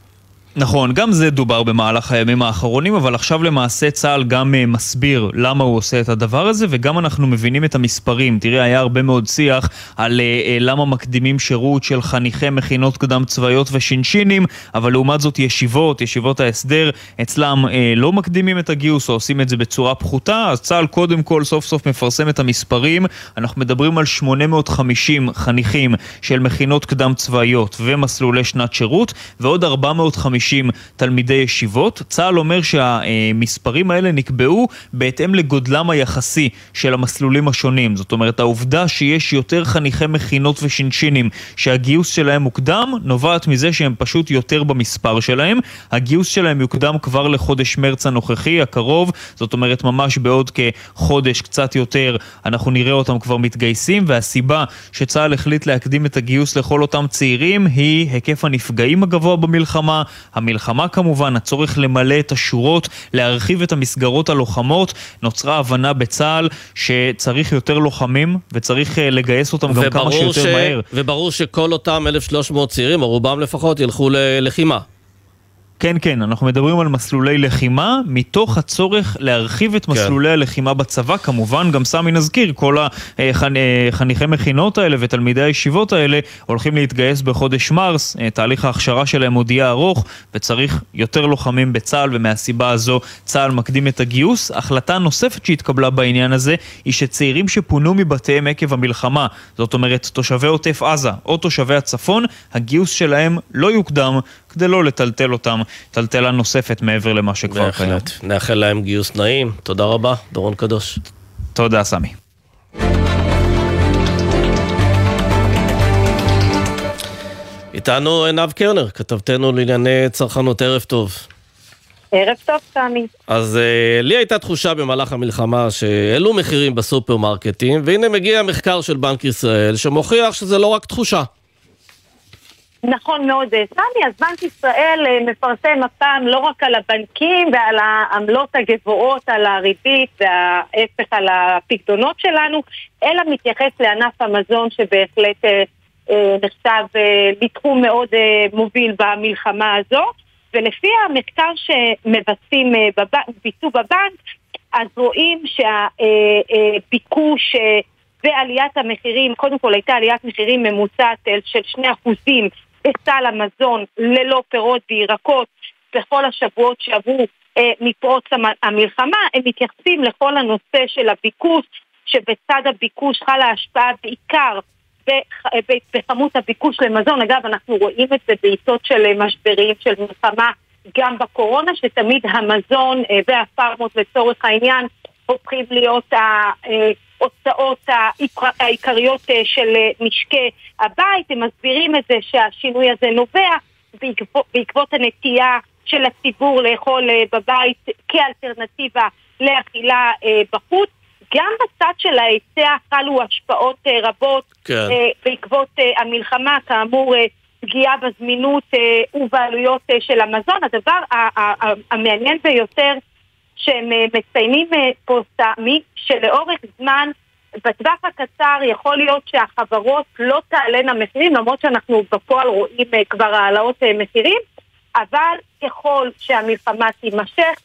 [SPEAKER 23] נכון, גם זה דובר במהלך הימים האחרונים, אבל עכשיו למעשה צה"ל גם uh, מסביר למה הוא עושה את הדבר הזה, וגם אנחנו מבינים את המספרים. תראה, היה הרבה מאוד שיח על uh, למה מקדימים שירות של חניכי מכינות קדם צבאיות ושינשינים, אבל לעומת זאת ישיבות, ישיבות ההסדר, אצלם uh, לא מקדימים את הגיוס או עושים את זה בצורה פחותה, אז צה"ל קודם כל סוף סוף מפרסם את המספרים. אנחנו מדברים על 850 חניכים של מכינות קדם צבאיות ומסלולי שנת שירות, ועוד 450 50 תלמידי ישיבות. צה"ל אומר שהמספרים האלה נקבעו בהתאם לגודלם היחסי של המסלולים השונים. זאת אומרת, העובדה שיש יותר חניכי מכינות ושינשינים שהגיוס שלהם מוקדם, נובעת מזה שהם פשוט יותר במספר שלהם. הגיוס שלהם יוקדם כבר לחודש מרץ הנוכחי, הקרוב, זאת אומרת ממש בעוד כחודש, קצת יותר, אנחנו נראה אותם כבר מתגייסים, והסיבה שצה"ל החליט להקדים את הגיוס לכל אותם צעירים היא היקף הנפגעים הגבוה במלחמה, המלחמה כמובן, הצורך למלא את השורות, להרחיב את המסגרות הלוחמות, נוצרה הבנה בצה"ל שצריך יותר לוחמים וצריך אה, לגייס אותם גם כמה שיותר ש... מהר.
[SPEAKER 8] וברור שכל אותם 1,300 צעירים, או רובם לפחות, ילכו ללחימה.
[SPEAKER 23] כן, כן, אנחנו מדברים על מסלולי לחימה, מתוך הצורך להרחיב את כן. מסלולי כן. הלחימה בצבא. כמובן, גם סמי נזכיר, כל החניכי מכינות האלה ותלמידי הישיבות האלה הולכים להתגייס בחודש מרס. אה, תהליך ההכשרה שלהם עוד יהיה ארוך, וצריך יותר לוחמים בצה"ל, ומהסיבה הזו צה"ל מקדים את הגיוס. החלטה נוספת שהתקבלה בעניין הזה, היא שצעירים שפונו מבתיהם עקב המלחמה, זאת אומרת תושבי עוטף עזה או תושבי הצפון, הגיוס שלהם לא יוקדם כדי לא לטלטל אותם טלטלה נוספת מעבר למה שכבר קיים. בהחלט.
[SPEAKER 8] נאחל להם גיוס נעים. תודה רבה, דורון קדוש.
[SPEAKER 23] תודה, סמי.
[SPEAKER 8] איתנו עינב קרנר, כתבתנו לענייני צרכנות, ערב טוב.
[SPEAKER 24] ערב טוב, סמי.
[SPEAKER 8] אז uh, לי הייתה תחושה במהלך המלחמה שהעלו מחירים בסופרמרקטים, והנה מגיע מחקר של בנק ישראל שמוכיח שזה לא רק תחושה.
[SPEAKER 24] נכון מאוד, סמי, אז בנק ישראל אה, מפרסם הפעם לא רק על הבנקים ועל העמלות הגבוהות, על הריבית וההפך על הפקדונות שלנו, אלא מתייחס לענף המזון שבהחלט אה, אה, נחשב לתחום מאוד מוביל במלחמה הזו. ולפי המחקר שמבצעים ביצעו בבנק, אז רואים שהביקוש ועליית המחירים, קודם כל הייתה עליית מחירים ממוצעת של 2% בסל המזון ללא פירות וירקות בכל השבועות שעברו אה, מפרוץ המלחמה, הם מתייחסים לכל הנושא של הביקוש, שבצד הביקוש חלה השפעה בעיקר אה, בכמות הביקוש למזון. אגב, אנחנו רואים את זה בעיתות של אה, משברים, של מלחמה, גם בקורונה, שתמיד המזון אה, והפארמות לצורך העניין הופכים להיות ההוצאות העיקריות אה, של אה, משקי הבית. הם מסבירים את זה שהשינוי הזה נובע בעקבות, בעקבות הנטייה של הציבור לאכול אה, בבית כאלטרנטיבה לאכילה בחוץ. גם בצד של ההיצע חלו השפעות רבות כן. בעקבות המלחמה, כאמור פגיעה בזמינות ובעלויות של המזון. הדבר המעניין ביותר שהם אה, מציינים אה, פה סמי, שלאורך זמן, בטווח הקצר יכול להיות שהחברות לא תעלנה מחירים, למרות שאנחנו בפועל רואים אה, כבר העלאות מחירים, אבל ככל שהמלחמה תימשך,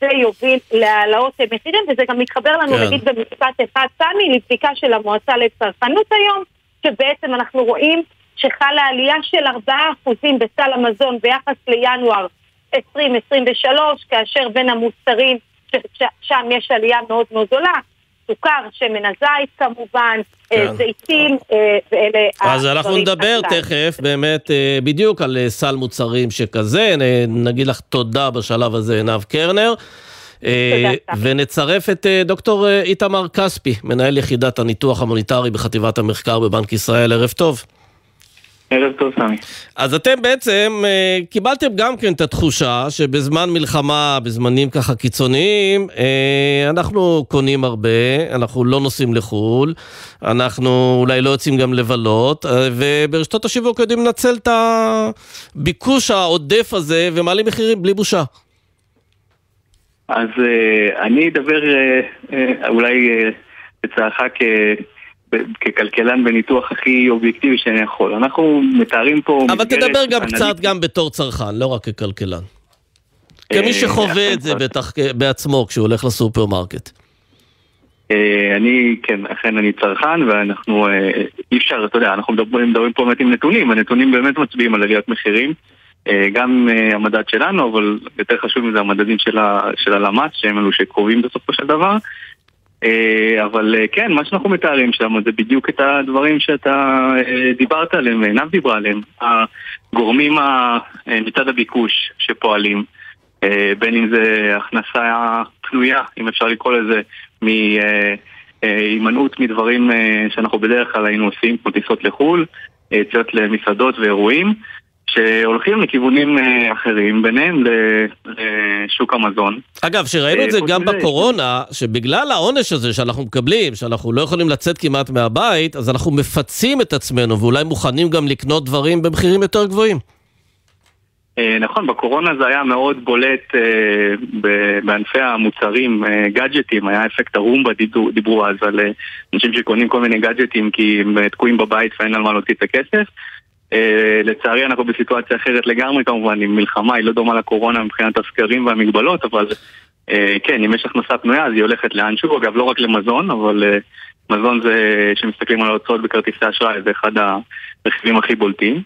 [SPEAKER 24] זה יוביל להעלאות מחירים, וזה גם מתחבר לנו, כן. נגיד במשפט אחד, סמי, לבדיקה של המועצה לצרכנות היום, שבעצם אנחנו רואים שחלה עלייה של 4% בסל המזון ביחס לינואר 2023, כאשר בין המוצרים, שם יש עלייה מאוד מאוד גדולה, סוכר, שמן הזית כמובן, אה, כן. זיתים, אה, ואלה
[SPEAKER 8] אז אנחנו נדבר הסל. תכף באמת אה, בדיוק על סל מוצרים שכזה, נגיד לך תודה בשלב הזה עינב קרנר. ונצרף את דוקטור איתמר כספי, מנהל יחידת הניתוח המוניטרי בחטיבת המחקר בבנק ישראל, ערב טוב.
[SPEAKER 25] ערב טוב, סמי.
[SPEAKER 8] אז אתם בעצם אה, קיבלתם גם כן את התחושה שבזמן מלחמה, בזמנים ככה קיצוניים, אה, אנחנו קונים הרבה, אנחנו לא נוסעים לחו"ל, אנחנו אולי לא יוצאים גם לבלות, אה, וברשתות השיווק יודעים לנצל את הביקוש העודף הזה ומעלים מחירים בלי בושה.
[SPEAKER 25] אז אני אדבר אולי בצערך ב- ככלכלן בניתוח הכי אובייקטיבי שאני יכול. אנחנו מתארים פה...
[SPEAKER 8] אבל תדבר גם
[SPEAKER 25] אנליטית.
[SPEAKER 8] קצת גם בתור צרכן, לא רק ככלכלן. כמי
[SPEAKER 25] אה,
[SPEAKER 8] שחווה את זה בטח בעצמו כשהוא הולך לסופרמרקט.
[SPEAKER 25] אה, אני, כן, אכן אני צרכן, ואנחנו, אה, אי אפשר, אתה יודע, אנחנו מדברים, מדברים פה באמת עם נתונים, הנתונים באמת מצביעים על עליית מחירים. גם המדד שלנו, אבל יותר חשוב מזה המדדים של, הלמ"ס, שהם אלו שקרובים בסופו של דבר. אה, אבל אה, כן, מה שאנחנו מתארים שם זה בדיוק את הדברים שאתה אה, דיברת עליהם, ועינב דיברה עליהם. הגורמים מצד הביקוש שפועלים, בין אם זה הכנסה פנויה, אם אפשר לקרוא לזה, מהימנעות מדברים שאנחנו בדרך כלל היינו עושים, כמו טיסות לחו"ל, יציאות למסעדות ואירועים, שהולכים לכיוונים אה, אחרים, ביניהם לשוק המזון.
[SPEAKER 8] אגב, שראינו את זה
[SPEAKER 25] אה,
[SPEAKER 8] גם
[SPEAKER 25] מזה,
[SPEAKER 8] בקורונה, שבגלל העונש הזה שאנחנו מקבלים, שאנחנו לא יכולים לצאת כמעט מהבית, אז אנחנו מפצים את עצמנו, ואולי מוכנים גם לקנות דברים במחירים יותר גבוהים.
[SPEAKER 25] אה, נכון, בקורונה זה היה מאוד בולט אה, בענפי המוצרים, אה, גאדג'טים, היה אפקט הרומבה, דיברו, אז על אה, אנשים שקונים כל מיני גאדג'טים כי הם אה, תקועים בבית ואין על מה להוציא את הכסף. אה, לצערי אנחנו בסיטואציה אחרת לגמרי כמובן, עם מלחמה, היא לא דומה לקורונה מבחינת הסקרים והמגבלות, אבל אה, כן, אם יש הכנסה פנויה אז היא הולכת לאנשהו, אגב לא רק למזון, אבל אה, מזון זה, כשמסתכלים על ההוצאות בכרטיסי אשראי, זה אחד הרכיבים הכי בולטים.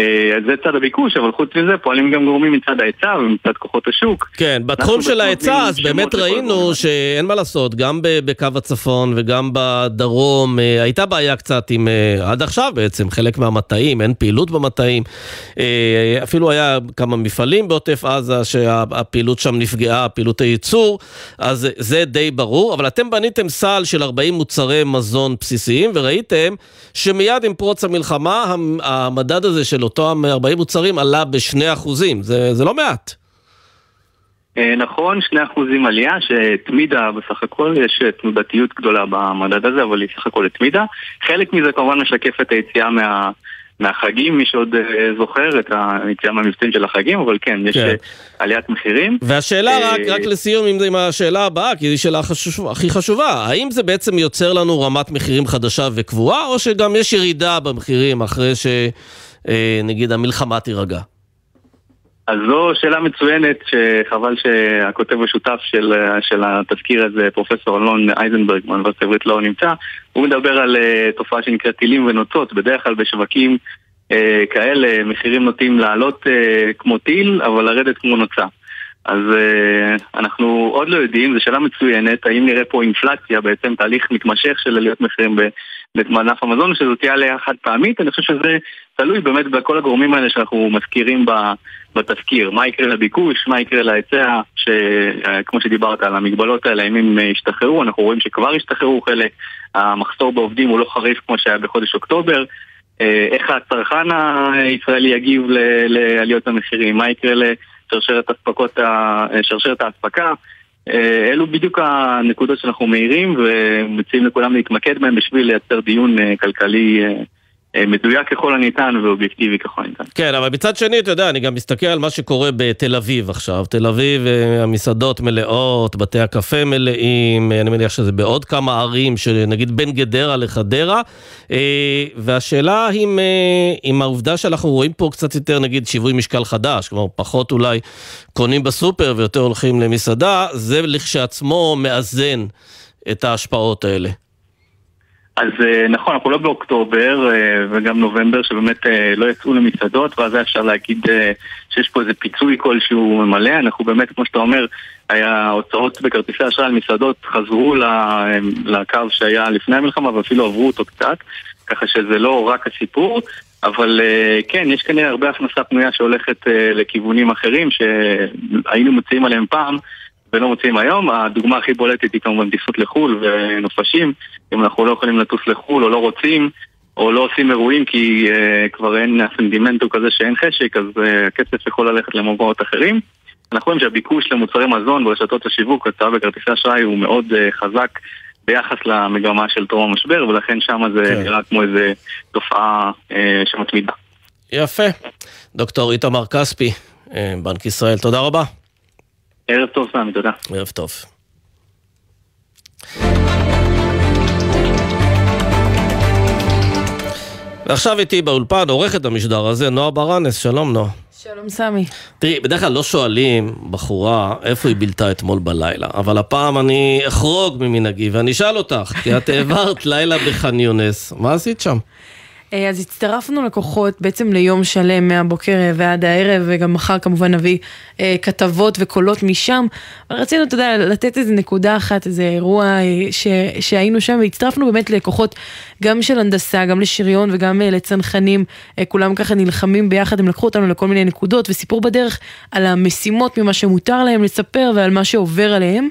[SPEAKER 25] אה, אז זה צד הביקוש, אבל חוץ מזה פועלים גם גורמים מצד ההיצע ומצד כוחות השוק.
[SPEAKER 8] כן, בתחום של ההיצע, אז באמת ראינו שאין מה לעשות, גם בקו הצפון וגם בדרום, אה, הייתה בעיה קצת עם, אה, עד עכשיו בעצם, חלק מהמטעים, אין פעילות במטעים. אפילו היה כמה מפעלים בעוטף עזה שהפעילות שם נפגעה, פעילות הייצור, אז זה די ברור, אבל אתם בניתם סל של 40 מוצרי מזון בסיסיים, וראיתם שמיד עם פרוץ המלחמה, המ- המדד הזה של אותם 40 מוצרים עלה ב-2 אחוזים, זה, זה לא מעט.
[SPEAKER 25] אה, נכון, 2% עלייה שהתמידה בסך הכל, יש אה, תנודתיות גדולה במדד הזה, אבל היא סך הכל התמידה. חלק מזה כמובן משקף את היציאה מה... מהחגים, מי שעוד אה, זוכר את היציאה מהמבצעים של החגים, אבל כן, יש
[SPEAKER 8] כן.
[SPEAKER 25] אה, עליית מחירים.
[SPEAKER 8] והשאלה
[SPEAKER 25] אה,
[SPEAKER 8] רק, רק לסיום עם, עם השאלה הבאה, כי זו שאלה חשוב, הכי חשובה, האם זה בעצם יוצר לנו רמת מחירים חדשה וקבועה, או שגם יש ירידה במחירים אחרי שנגיד המלחמה תירגע?
[SPEAKER 25] אז זו שאלה מצוינת, שחבל שהכותב השותף של, של התזכיר הזה, פרופסור אלון אייזנברג מהאוניברסיטה העברית לא נמצא, הוא מדבר על uh, תופעה שנקראת טילים ונוצות, בדרך כלל בשווקים uh, כאלה מחירים נוטים לעלות uh, כמו טיל, אבל לרדת כמו נוצה. אז uh, אנחנו עוד לא יודעים, זו שאלה מצוינת, האם נראה פה אינפלציה, בעצם תהליך מתמשך של עליות מחירים ב- בענף המזון, שזו תהיה עלייה חד פעמית, אני חושב שזה תלוי באמת בכל הגורמים האלה שאנחנו מזכירים בתזכיר, מה יקרה לביקוש, מה יקרה להיצע, שכמו שדיברת על המגבלות האלה, אם הם ישתחררו, אנחנו רואים שכבר השתחררו חלק, המחסור בעובדים הוא לא חריף כמו שהיה בחודש אוקטובר, אה, איך הצרכן הישראלי יגיב לעליות המחירים, מה יקרה לשרשרת האספקה, אה, אלו בדיוק הנקודות שאנחנו מאירים ומציעים לכולם להתמקד בהם בשביל לייצר דיון אה, כלכלי אה, אה, מדויק ככל הניתן ואובייקטיבי ככל הניתן.
[SPEAKER 8] כן, אבל מצד שני, אתה יודע, אני גם מסתכל על מה שקורה בתל אביב עכשיו. תל אביב, אה, המסעדות מלאות, בתי הקפה מלאים, אה, אני מניח שזה בעוד כמה ערים, שנגיד בין גדרה לחדרה. אה, והשאלה אם, אה, אם העובדה שאנחנו רואים פה קצת יותר, נגיד, שיווי משקל חדש, כלומר, פחות אולי קונים בסופר ויותר הולכים למסעדה, זה לכשעצמו מאזן את ההשפעות האלה.
[SPEAKER 25] אז אה, נכון, אנחנו לא באוקטובר אה, וגם נובמבר שבאמת אה, לא יצאו למסעדות ואז היה אפשר להגיד שיש פה איזה פיצוי כלשהו ממלא אנחנו באמת, כמו שאתה אומר, היה הוצאות בכרטיסי אשראי על מסעדות חזרו לקו שהיה לפני המלחמה ואפילו עברו אותו קצת ככה שזה לא רק הסיפור. אבל כן, יש כנראה הרבה הכנסה פנויה שהולכת לכיוונים אחרים שהיינו מציעים עליהם פעם ולא מוצאים היום. הדוגמה הכי בולטת היא כמובן טיסות לחו"ל ונופשים. אם אנחנו לא יכולים לטוס לחו"ל או לא רוצים, או לא עושים אירועים כי uh, כבר אין, הסנטימנט הוא כזה שאין חשק, אז uh, הכסף יכול ללכת למקומות אחרים. אנחנו רואים שהביקוש למוצרי מזון ברשתות השיווק, הצעה בכרטיסי אשראי הוא מאוד uh, חזק ביחס למגמה של טרום המשבר, ולכן שם זה
[SPEAKER 8] כן.
[SPEAKER 25] נראה כמו איזה תופעה uh, שמתמידה.
[SPEAKER 8] יפה. דוקטור איתמר כספי, בנק ישראל, תודה רבה.
[SPEAKER 25] ערב טוב, סמי, תודה.
[SPEAKER 8] ערב טוב. עכשיו איתי באולפן, עורכת המשדר הזה, נועה ברנס, שלום נועה.
[SPEAKER 26] שלום סמי.
[SPEAKER 8] תראי, בדרך כלל לא שואלים בחורה איפה היא בילתה אתמול בלילה, אבל הפעם אני אחרוג ממנהגי ואני אשאל אותך, כי את העברת לילה בח'אן יונס, מה עשית שם?
[SPEAKER 26] אה, אז הצטרפנו לכוחות בעצם ליום שלם מהבוקר ועד הערב, וגם מחר כמובן נביא אה, כתבות וקולות משם. רצינו, אתה יודע, לתת איזה נקודה אחת, איזה אירוע אה, ש, שהיינו שם, והצטרפנו באמת לכוחות גם של הנדסה, גם לשריון וגם אה, לצנחנים. אה, כולם ככה נלחמים ביחד, הם לקחו אותנו לכל מיני נקודות, וסיפור בדרך על המשימות ממה שמותר להם לספר ועל מה שעובר עליהם.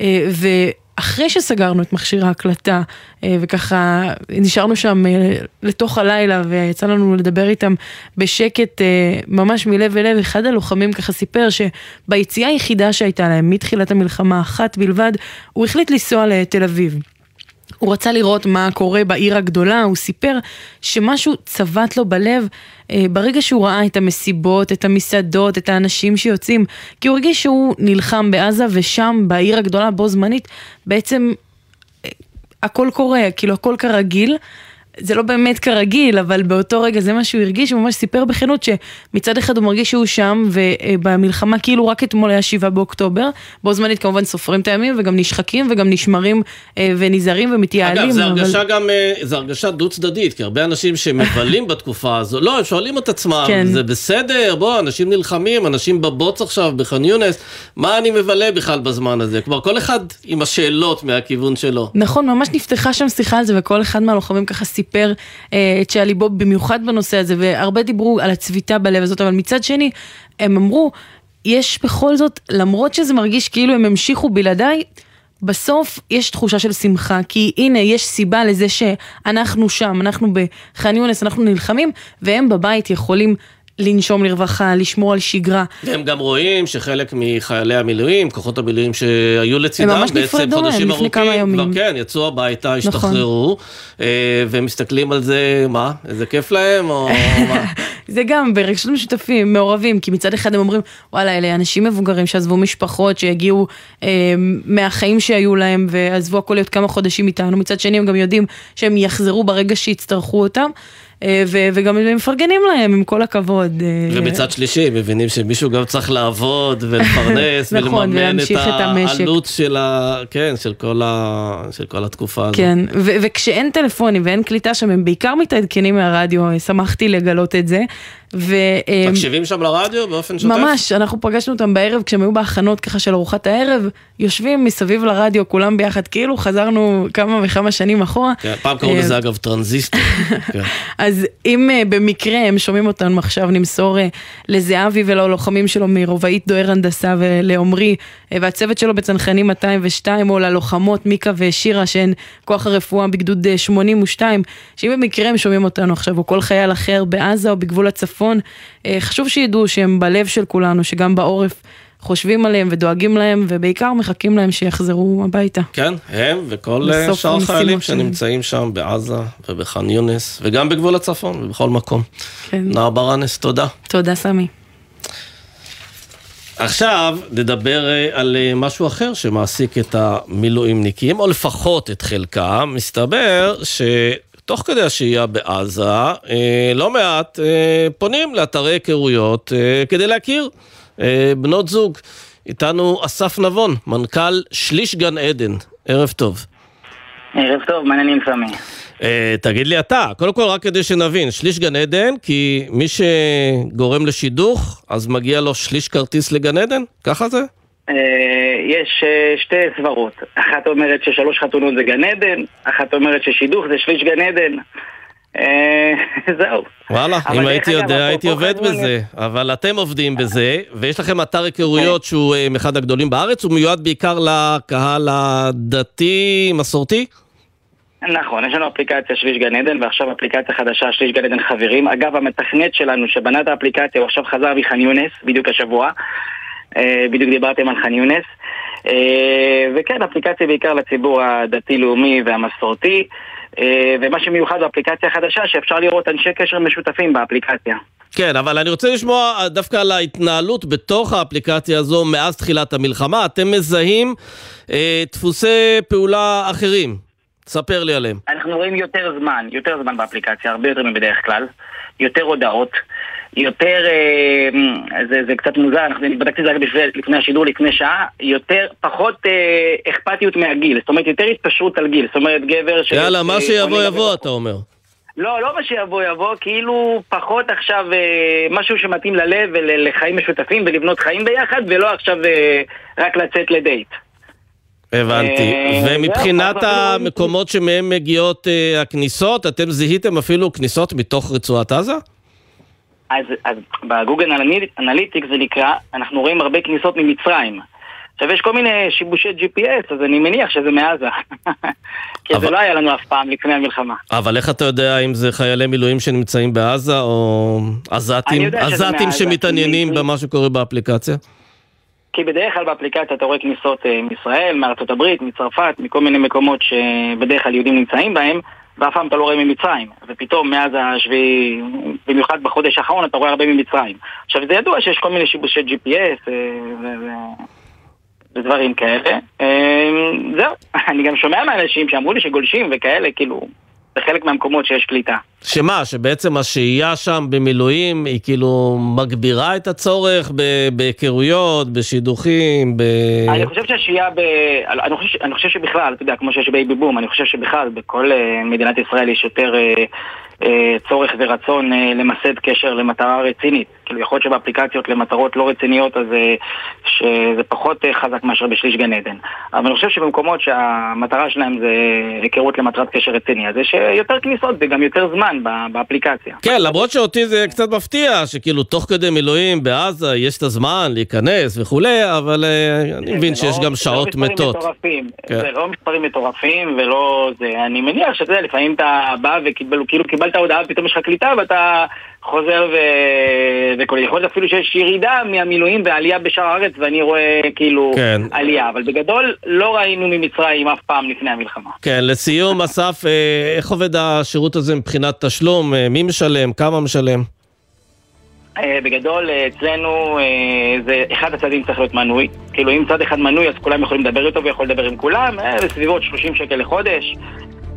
[SPEAKER 26] אה, ו... אחרי שסגרנו את מכשיר ההקלטה אה, וככה נשארנו שם אה, לתוך הלילה ויצא לנו לדבר איתם בשקט אה, ממש מלב אל לב, אחד הלוחמים ככה סיפר שביציאה היחידה שהייתה להם מתחילת המלחמה אחת בלבד, הוא החליט לנסוע לתל אביב. הוא רצה לראות מה קורה בעיר הגדולה, הוא סיפר שמשהו צבט לו בלב אה, ברגע שהוא ראה את המסיבות, את המסעדות, את האנשים שיוצאים, כי הוא הרגיש שהוא נלחם בעזה ושם, בעיר הגדולה בו זמנית, בעצם אה, הכל קורה, כאילו הכל כרגיל. זה לא באמת כרגיל, אבל באותו רגע זה מה שהוא הרגיש, הוא ממש סיפר בכנות שמצד אחד הוא מרגיש שהוא שם, ובמלחמה כאילו רק אתמול היה שבעה באוקטובר, בו זמנית כמובן סופרים את הימים וגם נשחקים וגם נשמרים אה, ונזהרים ומתייעלים.
[SPEAKER 8] אגב, זו
[SPEAKER 26] אבל...
[SPEAKER 8] הרגשה גם, אה, זו הרגשה דו צדדית, כי הרבה אנשים שמבלים בתקופה הזו, לא, הם שואלים את עצמם,
[SPEAKER 26] כן.
[SPEAKER 8] זה בסדר, בוא, אנשים נלחמים, אנשים בבוץ עכשיו, בח'אן יונס, מה אני מבלה בכלל בזמן הזה? כלומר, כל אחד עם השאלות מהכיוון שלו.
[SPEAKER 26] נכון, ממש נפתחה שם שיחה על זה, וכל אחד מהלוחמים ככה סיפר אה, את שעל ליבו במיוחד בנושא הזה, והרבה דיברו על הצביטה בלב הזאת, אבל מצד שני, הם אמרו, יש בכל זאת, למרות שזה מרגיש כאילו הם המשיכו בלעדיי, בסוף יש תחושה של שמחה, כי הנה, יש סיבה לזה שאנחנו שם, אנחנו בח'אן יונס, אנחנו נלחמים, והם בבית יכולים לנשום לרווחה, לשמור על שגרה.
[SPEAKER 8] והם גם רואים שחלק מחיילי המילואים, כוחות המילואים שהיו לצידם,
[SPEAKER 26] ממש
[SPEAKER 8] בעצם חודשים
[SPEAKER 26] לפני כמה
[SPEAKER 8] ארוכים,
[SPEAKER 26] ימים.
[SPEAKER 8] כבר כן, יצאו הביתה,
[SPEAKER 26] נכון.
[SPEAKER 8] השתחררו, אה, והם מסתכלים על זה, מה, איזה כיף להם, או מה?
[SPEAKER 26] זה גם ברגשות משותפים, מעורבים, כי מצד אחד הם אומרים, וואלה, אלה אנשים מבוגרים שעזבו משפחות, שהגיעו אה, מהחיים שהיו להם ועזבו הכל להיות כמה חודשים איתנו, מצד שני הם גם יודעים שהם יחזרו ברגע שיצטרכו אותם, ו- וגם מפרגנים להם, עם כל הכבוד. אה,
[SPEAKER 8] ומצד שלישי, מבינים שמישהו גם צריך לעבוד ולפרנס
[SPEAKER 26] נכון,
[SPEAKER 8] ולממן את. העלות של ה... כן, של כל, ה... של כל התקופה הזאת.
[SPEAKER 26] כן, ו- וכשאין טלפונים ואין קליטה שם, הם בעיקר מתעדכנים מהרדיו, שמחתי לגלות את זה. ו- אה,
[SPEAKER 8] מקשיבים שם לרדיו באופן שוטף?
[SPEAKER 26] ממש, אנחנו פגשנו אותם בערב כשהם היו בהכנות ככה של ארוחת הערב, יושבים מסביב לרדיו כולם ביחד, כאילו חזרנו כמה וכמה שנים אחורה.
[SPEAKER 8] כן, פעם קראו
[SPEAKER 26] אה,
[SPEAKER 8] לזה אגב טרנזיסטור. כן.
[SPEAKER 26] אז אם uh, במקרה הם שומעים אותנו עכשיו, נמסור לזהבי וללוחמים שלו מרובעית דוהר הנדסה ולעומרי והצוות שלו בצנחנים 202, או ללוחמות מיקה ושירה שהן כוח הרפואה בגדוד uh, 82, שאם במקרה הם שומעים אותנו עכשיו, או כל חייל אחר בעזה או בגבול הצפון, uh, חשוב שידעו שהם בלב של כולנו, שגם בעורף. חושבים עליהם ודואגים להם, ובעיקר מחכים להם שיחזרו הביתה.
[SPEAKER 8] כן, הם וכל אה, שאר החיילים. שנמצאים שם בעזה ובח'אן יונס, וגם בגבול הצפון ובכל מקום.
[SPEAKER 26] כן.
[SPEAKER 8] נער ברנס, תודה.
[SPEAKER 26] תודה, סמי.
[SPEAKER 8] עכשיו נדבר אה, על אה, משהו אחר שמעסיק את המילואימניקים, או לפחות את חלקם. מסתבר שתוך כדי השהייה בעזה, אה, לא מעט אה, פונים לאתרי היכרויות אה, כדי להכיר בנות זוג. איתנו אסף נבון, מנכ"ל שליש גן עדן. ערב טוב.
[SPEAKER 27] ערב טוב, מעניינים סמי.
[SPEAKER 8] Uh, תגיד לי אתה, קודם כל רק כדי שנבין, שליש גן עדן, כי מי שגורם לשידוך, אז מגיע לו שליש כרטיס לגן עדן? ככה זה?
[SPEAKER 27] אה, יש אה, שתי סברות. אחת אומרת ששלוש חתונות זה גן עדן, אחת אומרת ששידוך זה שליש גן עדן. אה, זהו.
[SPEAKER 8] וואלה, אם הייתי יודע הייתי עובד בזה, אבל אתם עובדים בזה, ויש לכם אתר היכרויות שהוא אה, אחד הגדולים בארץ, הוא מיועד בעיקר לקהל הדתי, מסורתי?
[SPEAKER 27] נכון, יש לנו אפליקציה שליש גן עדן ועכשיו אפליקציה חדשה שליש גן עדן חברים. אגב, המתכנת שלנו שבנה את האפליקציה הוא עכשיו חזר מח'אן יונס, בדיוק השבוע. אה, בדיוק דיברתם על ח'אן יונס. אה, וכן, אפליקציה בעיקר לציבור הדתי-לאומי והמסורתי. אה, ומה שמיוחד באפליקציה החדשה, שאפשר לראות אנשי קשר משותפים באפליקציה.
[SPEAKER 8] כן, אבל אני רוצה לשמוע דווקא על ההתנהלות בתוך האפליקציה הזו מאז תחילת המלחמה. אתם מזהים אה, דפוסי פעולה אחרים. ספר לי עליהם.
[SPEAKER 27] אנחנו רואים יותר זמן, יותר זמן באפליקציה, הרבה יותר מבדרך כלל, יותר הודעות, יותר, אה, זה, זה קצת מוזר, אנחנו בדקתי את זה רק בשביל, לפני השידור, לפני שעה, יותר, פחות אה, אכפתיות מהגיל, זאת אומרת יותר התפשרות על גיל, זאת אומרת גבר ש...
[SPEAKER 8] יאללה, מה
[SPEAKER 27] אה,
[SPEAKER 8] שיבוא יבוא, אתה אומר.
[SPEAKER 27] לא, לא מה שיבוא יבוא, כאילו פחות עכשיו אה, משהו שמתאים ללב ולחיים משותפים ולבנות חיים ביחד, ולא עכשיו אה, רק לצאת לדייט.
[SPEAKER 8] הבנתי.
[SPEAKER 27] אה,
[SPEAKER 8] ומבחינת המקומות שמהם מגיעות אה, הכניסות, אתם זיהיתם אפילו כניסות מתוך רצועת עזה?
[SPEAKER 27] אז, אז בגוגל אנליט- אנליטיקס זה נקרא, אנחנו רואים הרבה כניסות ממצרים. עכשיו יש כל מיני שיבושי GPS, אז אני מניח שזה מעזה. כי זה לא היה לנו אף פעם לפני המלחמה.
[SPEAKER 8] אבל איך אתה יודע אם זה חיילי מילואים שנמצאים בעזה, או עזתים, עזתים שמתעניינים במה שקורה באפליקציה?
[SPEAKER 27] כי בדרך כלל באפליקציה אתה רואה כניסות אה, מישראל, מארצות הברית, מצרפת, מכל מיני מקומות שבדרך כלל יהודים נמצאים בהם, ואף פעם אתה לא רואה ממצרים. ופתאום מאז השביעי, במיוחד בחודש האחרון, אתה רואה הרבה ממצרים. עכשיו זה ידוע שיש כל מיני שיבושי GPS אה, ודברים כאלה. אה, זהו, אני גם שומע מאנשים שאמרו לי שגולשים וכאלה, כאילו, זה חלק מהמקומות שיש קליטה.
[SPEAKER 8] שמה, שבעצם השהייה שם במילואים היא כאילו מגבירה את הצורך בהיכרויות, בשידוכים, ב...
[SPEAKER 27] אני חושב שהשהייה ב... אני חושב, אני חושב שבכלל, אתה יודע, כמו שיש baby boom, אני חושב שבכלל בכל אה, מדינת ישראל יש יותר אה, אה, צורך ורצון למסד קשר למטרה רצינית. כאילו יכול להיות שבאפליקציות למטרות לא רציניות אז שזה פחות חזק מאשר בשליש גן עדן. אבל אני חושב שבמקומות שהמטרה שלהם זה היכרות למטרת קשר רציני, אז יש יותר כניסות וגם יותר זמן ב- באפליקציה.
[SPEAKER 8] כן, למרות שאותי זה קצת מפתיע, שכאילו תוך כדי מילואים בעזה יש את הזמן להיכנס וכולי, אבל אה, אני מבין שיש גם שעות
[SPEAKER 27] לא
[SPEAKER 8] מתות.
[SPEAKER 27] מספרים מטורפים,
[SPEAKER 8] כן.
[SPEAKER 27] זה לא מספרים מטורפים ולא זה, אני מניח שאתה יודע, לפעמים אתה בא וכאילו קיבלת הודעה, פתאום יש לך קליטה ואתה חוזר ו... וכל יכול להיות אפילו שיש ירידה מהמילואים ועלייה בשאר הארץ ואני רואה כאילו
[SPEAKER 8] כן.
[SPEAKER 27] עלייה, אבל בגדול לא ראינו ממצרים אף פעם לפני המלחמה.
[SPEAKER 8] כן, לסיום, אסף, אה, איך עובד השירות הזה מבחינת תשלום? אה, מי משלם? כמה משלם?
[SPEAKER 27] אה, בגדול אצלנו זה אחד הצדדים צריך להיות מנוי, כאילו אם צד אחד מנוי אז כולם יכולים לדבר איתו ויכול לדבר עם כולם, בסביבות 30 שקל לחודש.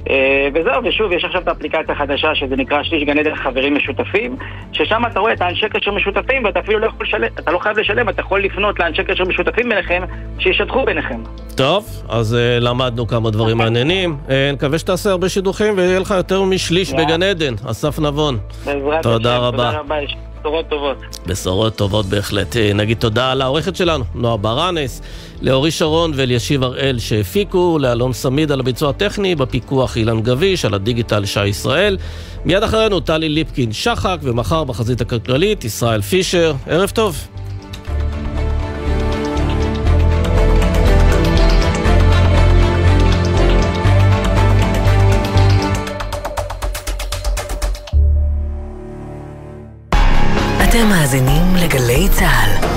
[SPEAKER 27] אה, וזהו, ושוב, יש עכשיו את האפליקציה החדשה שזה נקרא שליש גן עדן חברים משותפים, ששם אתה רואה את האנשי קשר משותפים ואתה אפילו לא יכול לשלם, אתה לא חייב לשלם, אתה יכול לפנות לאנשי קשר משותפים ביניכם, שישתפו ביניכם.
[SPEAKER 8] טוב, אז אה, למדנו כמה דברים מעניינים. אה, נקווה שתעשה הרבה שידוכים ויהיה לך יותר משליש
[SPEAKER 27] יאללה.
[SPEAKER 8] בגן עדן. אסף נבון.
[SPEAKER 27] בעזרת
[SPEAKER 8] תודה
[SPEAKER 27] השם,
[SPEAKER 8] רבה.
[SPEAKER 27] תודה רבה, בשורות טובות.
[SPEAKER 8] בשורות טובות בהחלט. אה, נגיד תודה לעורכת שלנו, נועה ברנס, לאורי שרון ואלישיב הראל שהפיקו, לאלון סמיד על הביצוע הטכני, בפיקוח אילן גביש, על הדיגיטל שי ישראל. מיד אחרינו טלי ליפקין שחק, ומחר בחזית הכלכלית ישראל פישר. ערב טוב.
[SPEAKER 28] צה"ל.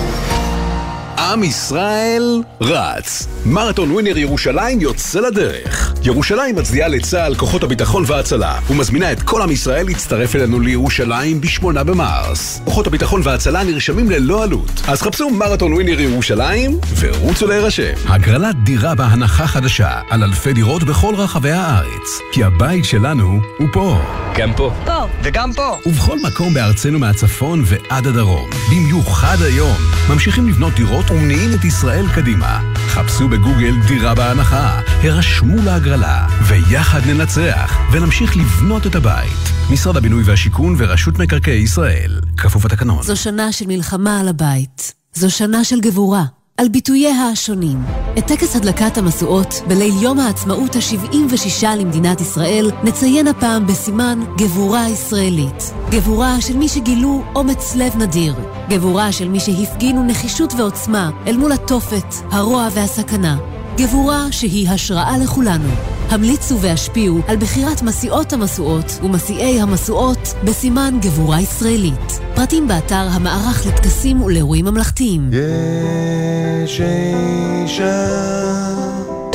[SPEAKER 29] עם ישראל רץ. מרתון ווינר ירושלים יוצא לדרך. ירושלים מצדיעה לצה"ל, כוחות הביטחון וההצלה, ומזמינה את כל עם ישראל להצטרף אלינו לירושלים ב-8 במרס. כוחות הביטחון וההצלה נרשמים ללא עלות. אז חפשו מרתון ווינר ירושלים ורוצו להירשם. הגרלת דירה בהנחה חדשה על אלפי דירות בכל רחבי הארץ. כי הבית שלנו הוא פה. גם פה.
[SPEAKER 28] פה, וגם פה.
[SPEAKER 29] ובכל מקום בארצנו מהצפון ועד הדרום. במיוחד היום, ממשיכים לבנות דירות ומניעים את ישראל קדימה. חפשו בגוגל דירה בהנחה, הרשמו להגרלה, ויחד ננצח, ונמשיך לבנות את הבית. משרד הבינוי והשיכון ורשות מקרקעי ישראל, כפוף לתקנון.
[SPEAKER 30] זו שנה של מלחמה על הבית. זו שנה של גבורה, על ביטוייה השונים. את טקס הדלקת המשואות בליל יום העצמאות ה-76 למדינת ישראל נציין הפעם בסימן גבורה ישראלית. גבורה של מי שגילו אומץ לב נדיר. גבורה של מי שהפגינו נחישות ועוצמה אל מול התופת, הרוע והסכנה. גבורה שהיא השראה לכולנו. המליצו והשפיעו על בחירת מסיעות המשואות ומסיעי המשואות בסימן גבורה ישראלית. פרטים באתר המערך לטקסים ולאירועים ממלכתיים.
[SPEAKER 18] יש אישה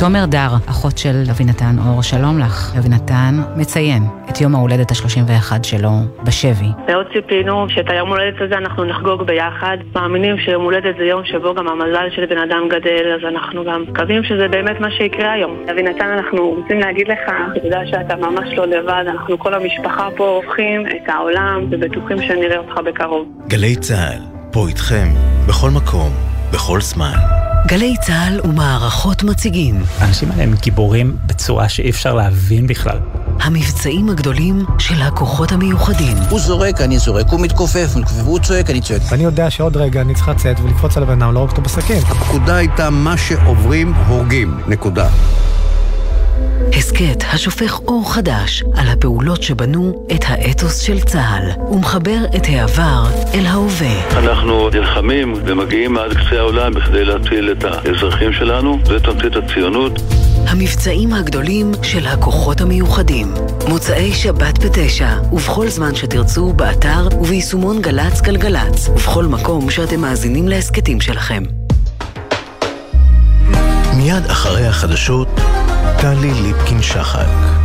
[SPEAKER 31] תומר דר, אחות של אבינתן אור, שלום לך. אבינתן מציין את יום ההולדת ה-31 שלו בשבי.
[SPEAKER 32] מאוד ציפינו שאת היום הולדת הזה אנחנו נחגוג ביחד. מאמינים שיום הולדת זה יום שבו גם המזל של בן אדם גדל, אז אנחנו גם מקווים שזה באמת מה שיקרה היום. אבינתן, אנחנו רוצים להגיד לך, אתה יודע שאתה ממש לא לבד, אנחנו כל המשפחה פה הופכים את העולם ובטוחים שנראה אותך בקרוב.
[SPEAKER 7] גלי צה"ל, פה איתכם, בכל מקום, בכל זמן.
[SPEAKER 28] גלי צה"ל ומערכות מציגים.
[SPEAKER 33] האנשים האלה הם גיבורים בצורה שאי אפשר להבין בכלל.
[SPEAKER 28] המבצעים הגדולים של הכוחות המיוחדים.
[SPEAKER 34] הוא זורק, אני זורק, הוא מתכופף, הוא צועק, אני צועק.
[SPEAKER 35] ואני יודע שעוד רגע אני צריך לצאת ולקפוץ על הבן אדם, לא רק אותו בסכין.
[SPEAKER 36] הפקודה הייתה מה שעוברים, הורגים. נקודה.
[SPEAKER 28] הסכת השופך אור חדש על הפעולות שבנו את האתוס של צה"ל ומחבר את העבר אל ההווה.
[SPEAKER 37] אנחנו נלחמים ומגיעים עד קצה העולם בכדי להציל את האזרחים שלנו, זה תמצית הציונות.
[SPEAKER 28] המבצעים הגדולים של הכוחות המיוחדים. מוצאי שבת בתשע, ובכל זמן שתרצו, באתר וביישומון גל"צ גלגלצ, ובכל מקום שאתם מאזינים להסכתים שלכם.
[SPEAKER 7] מיד אחרי החדשות, טלי ליפקין שחק.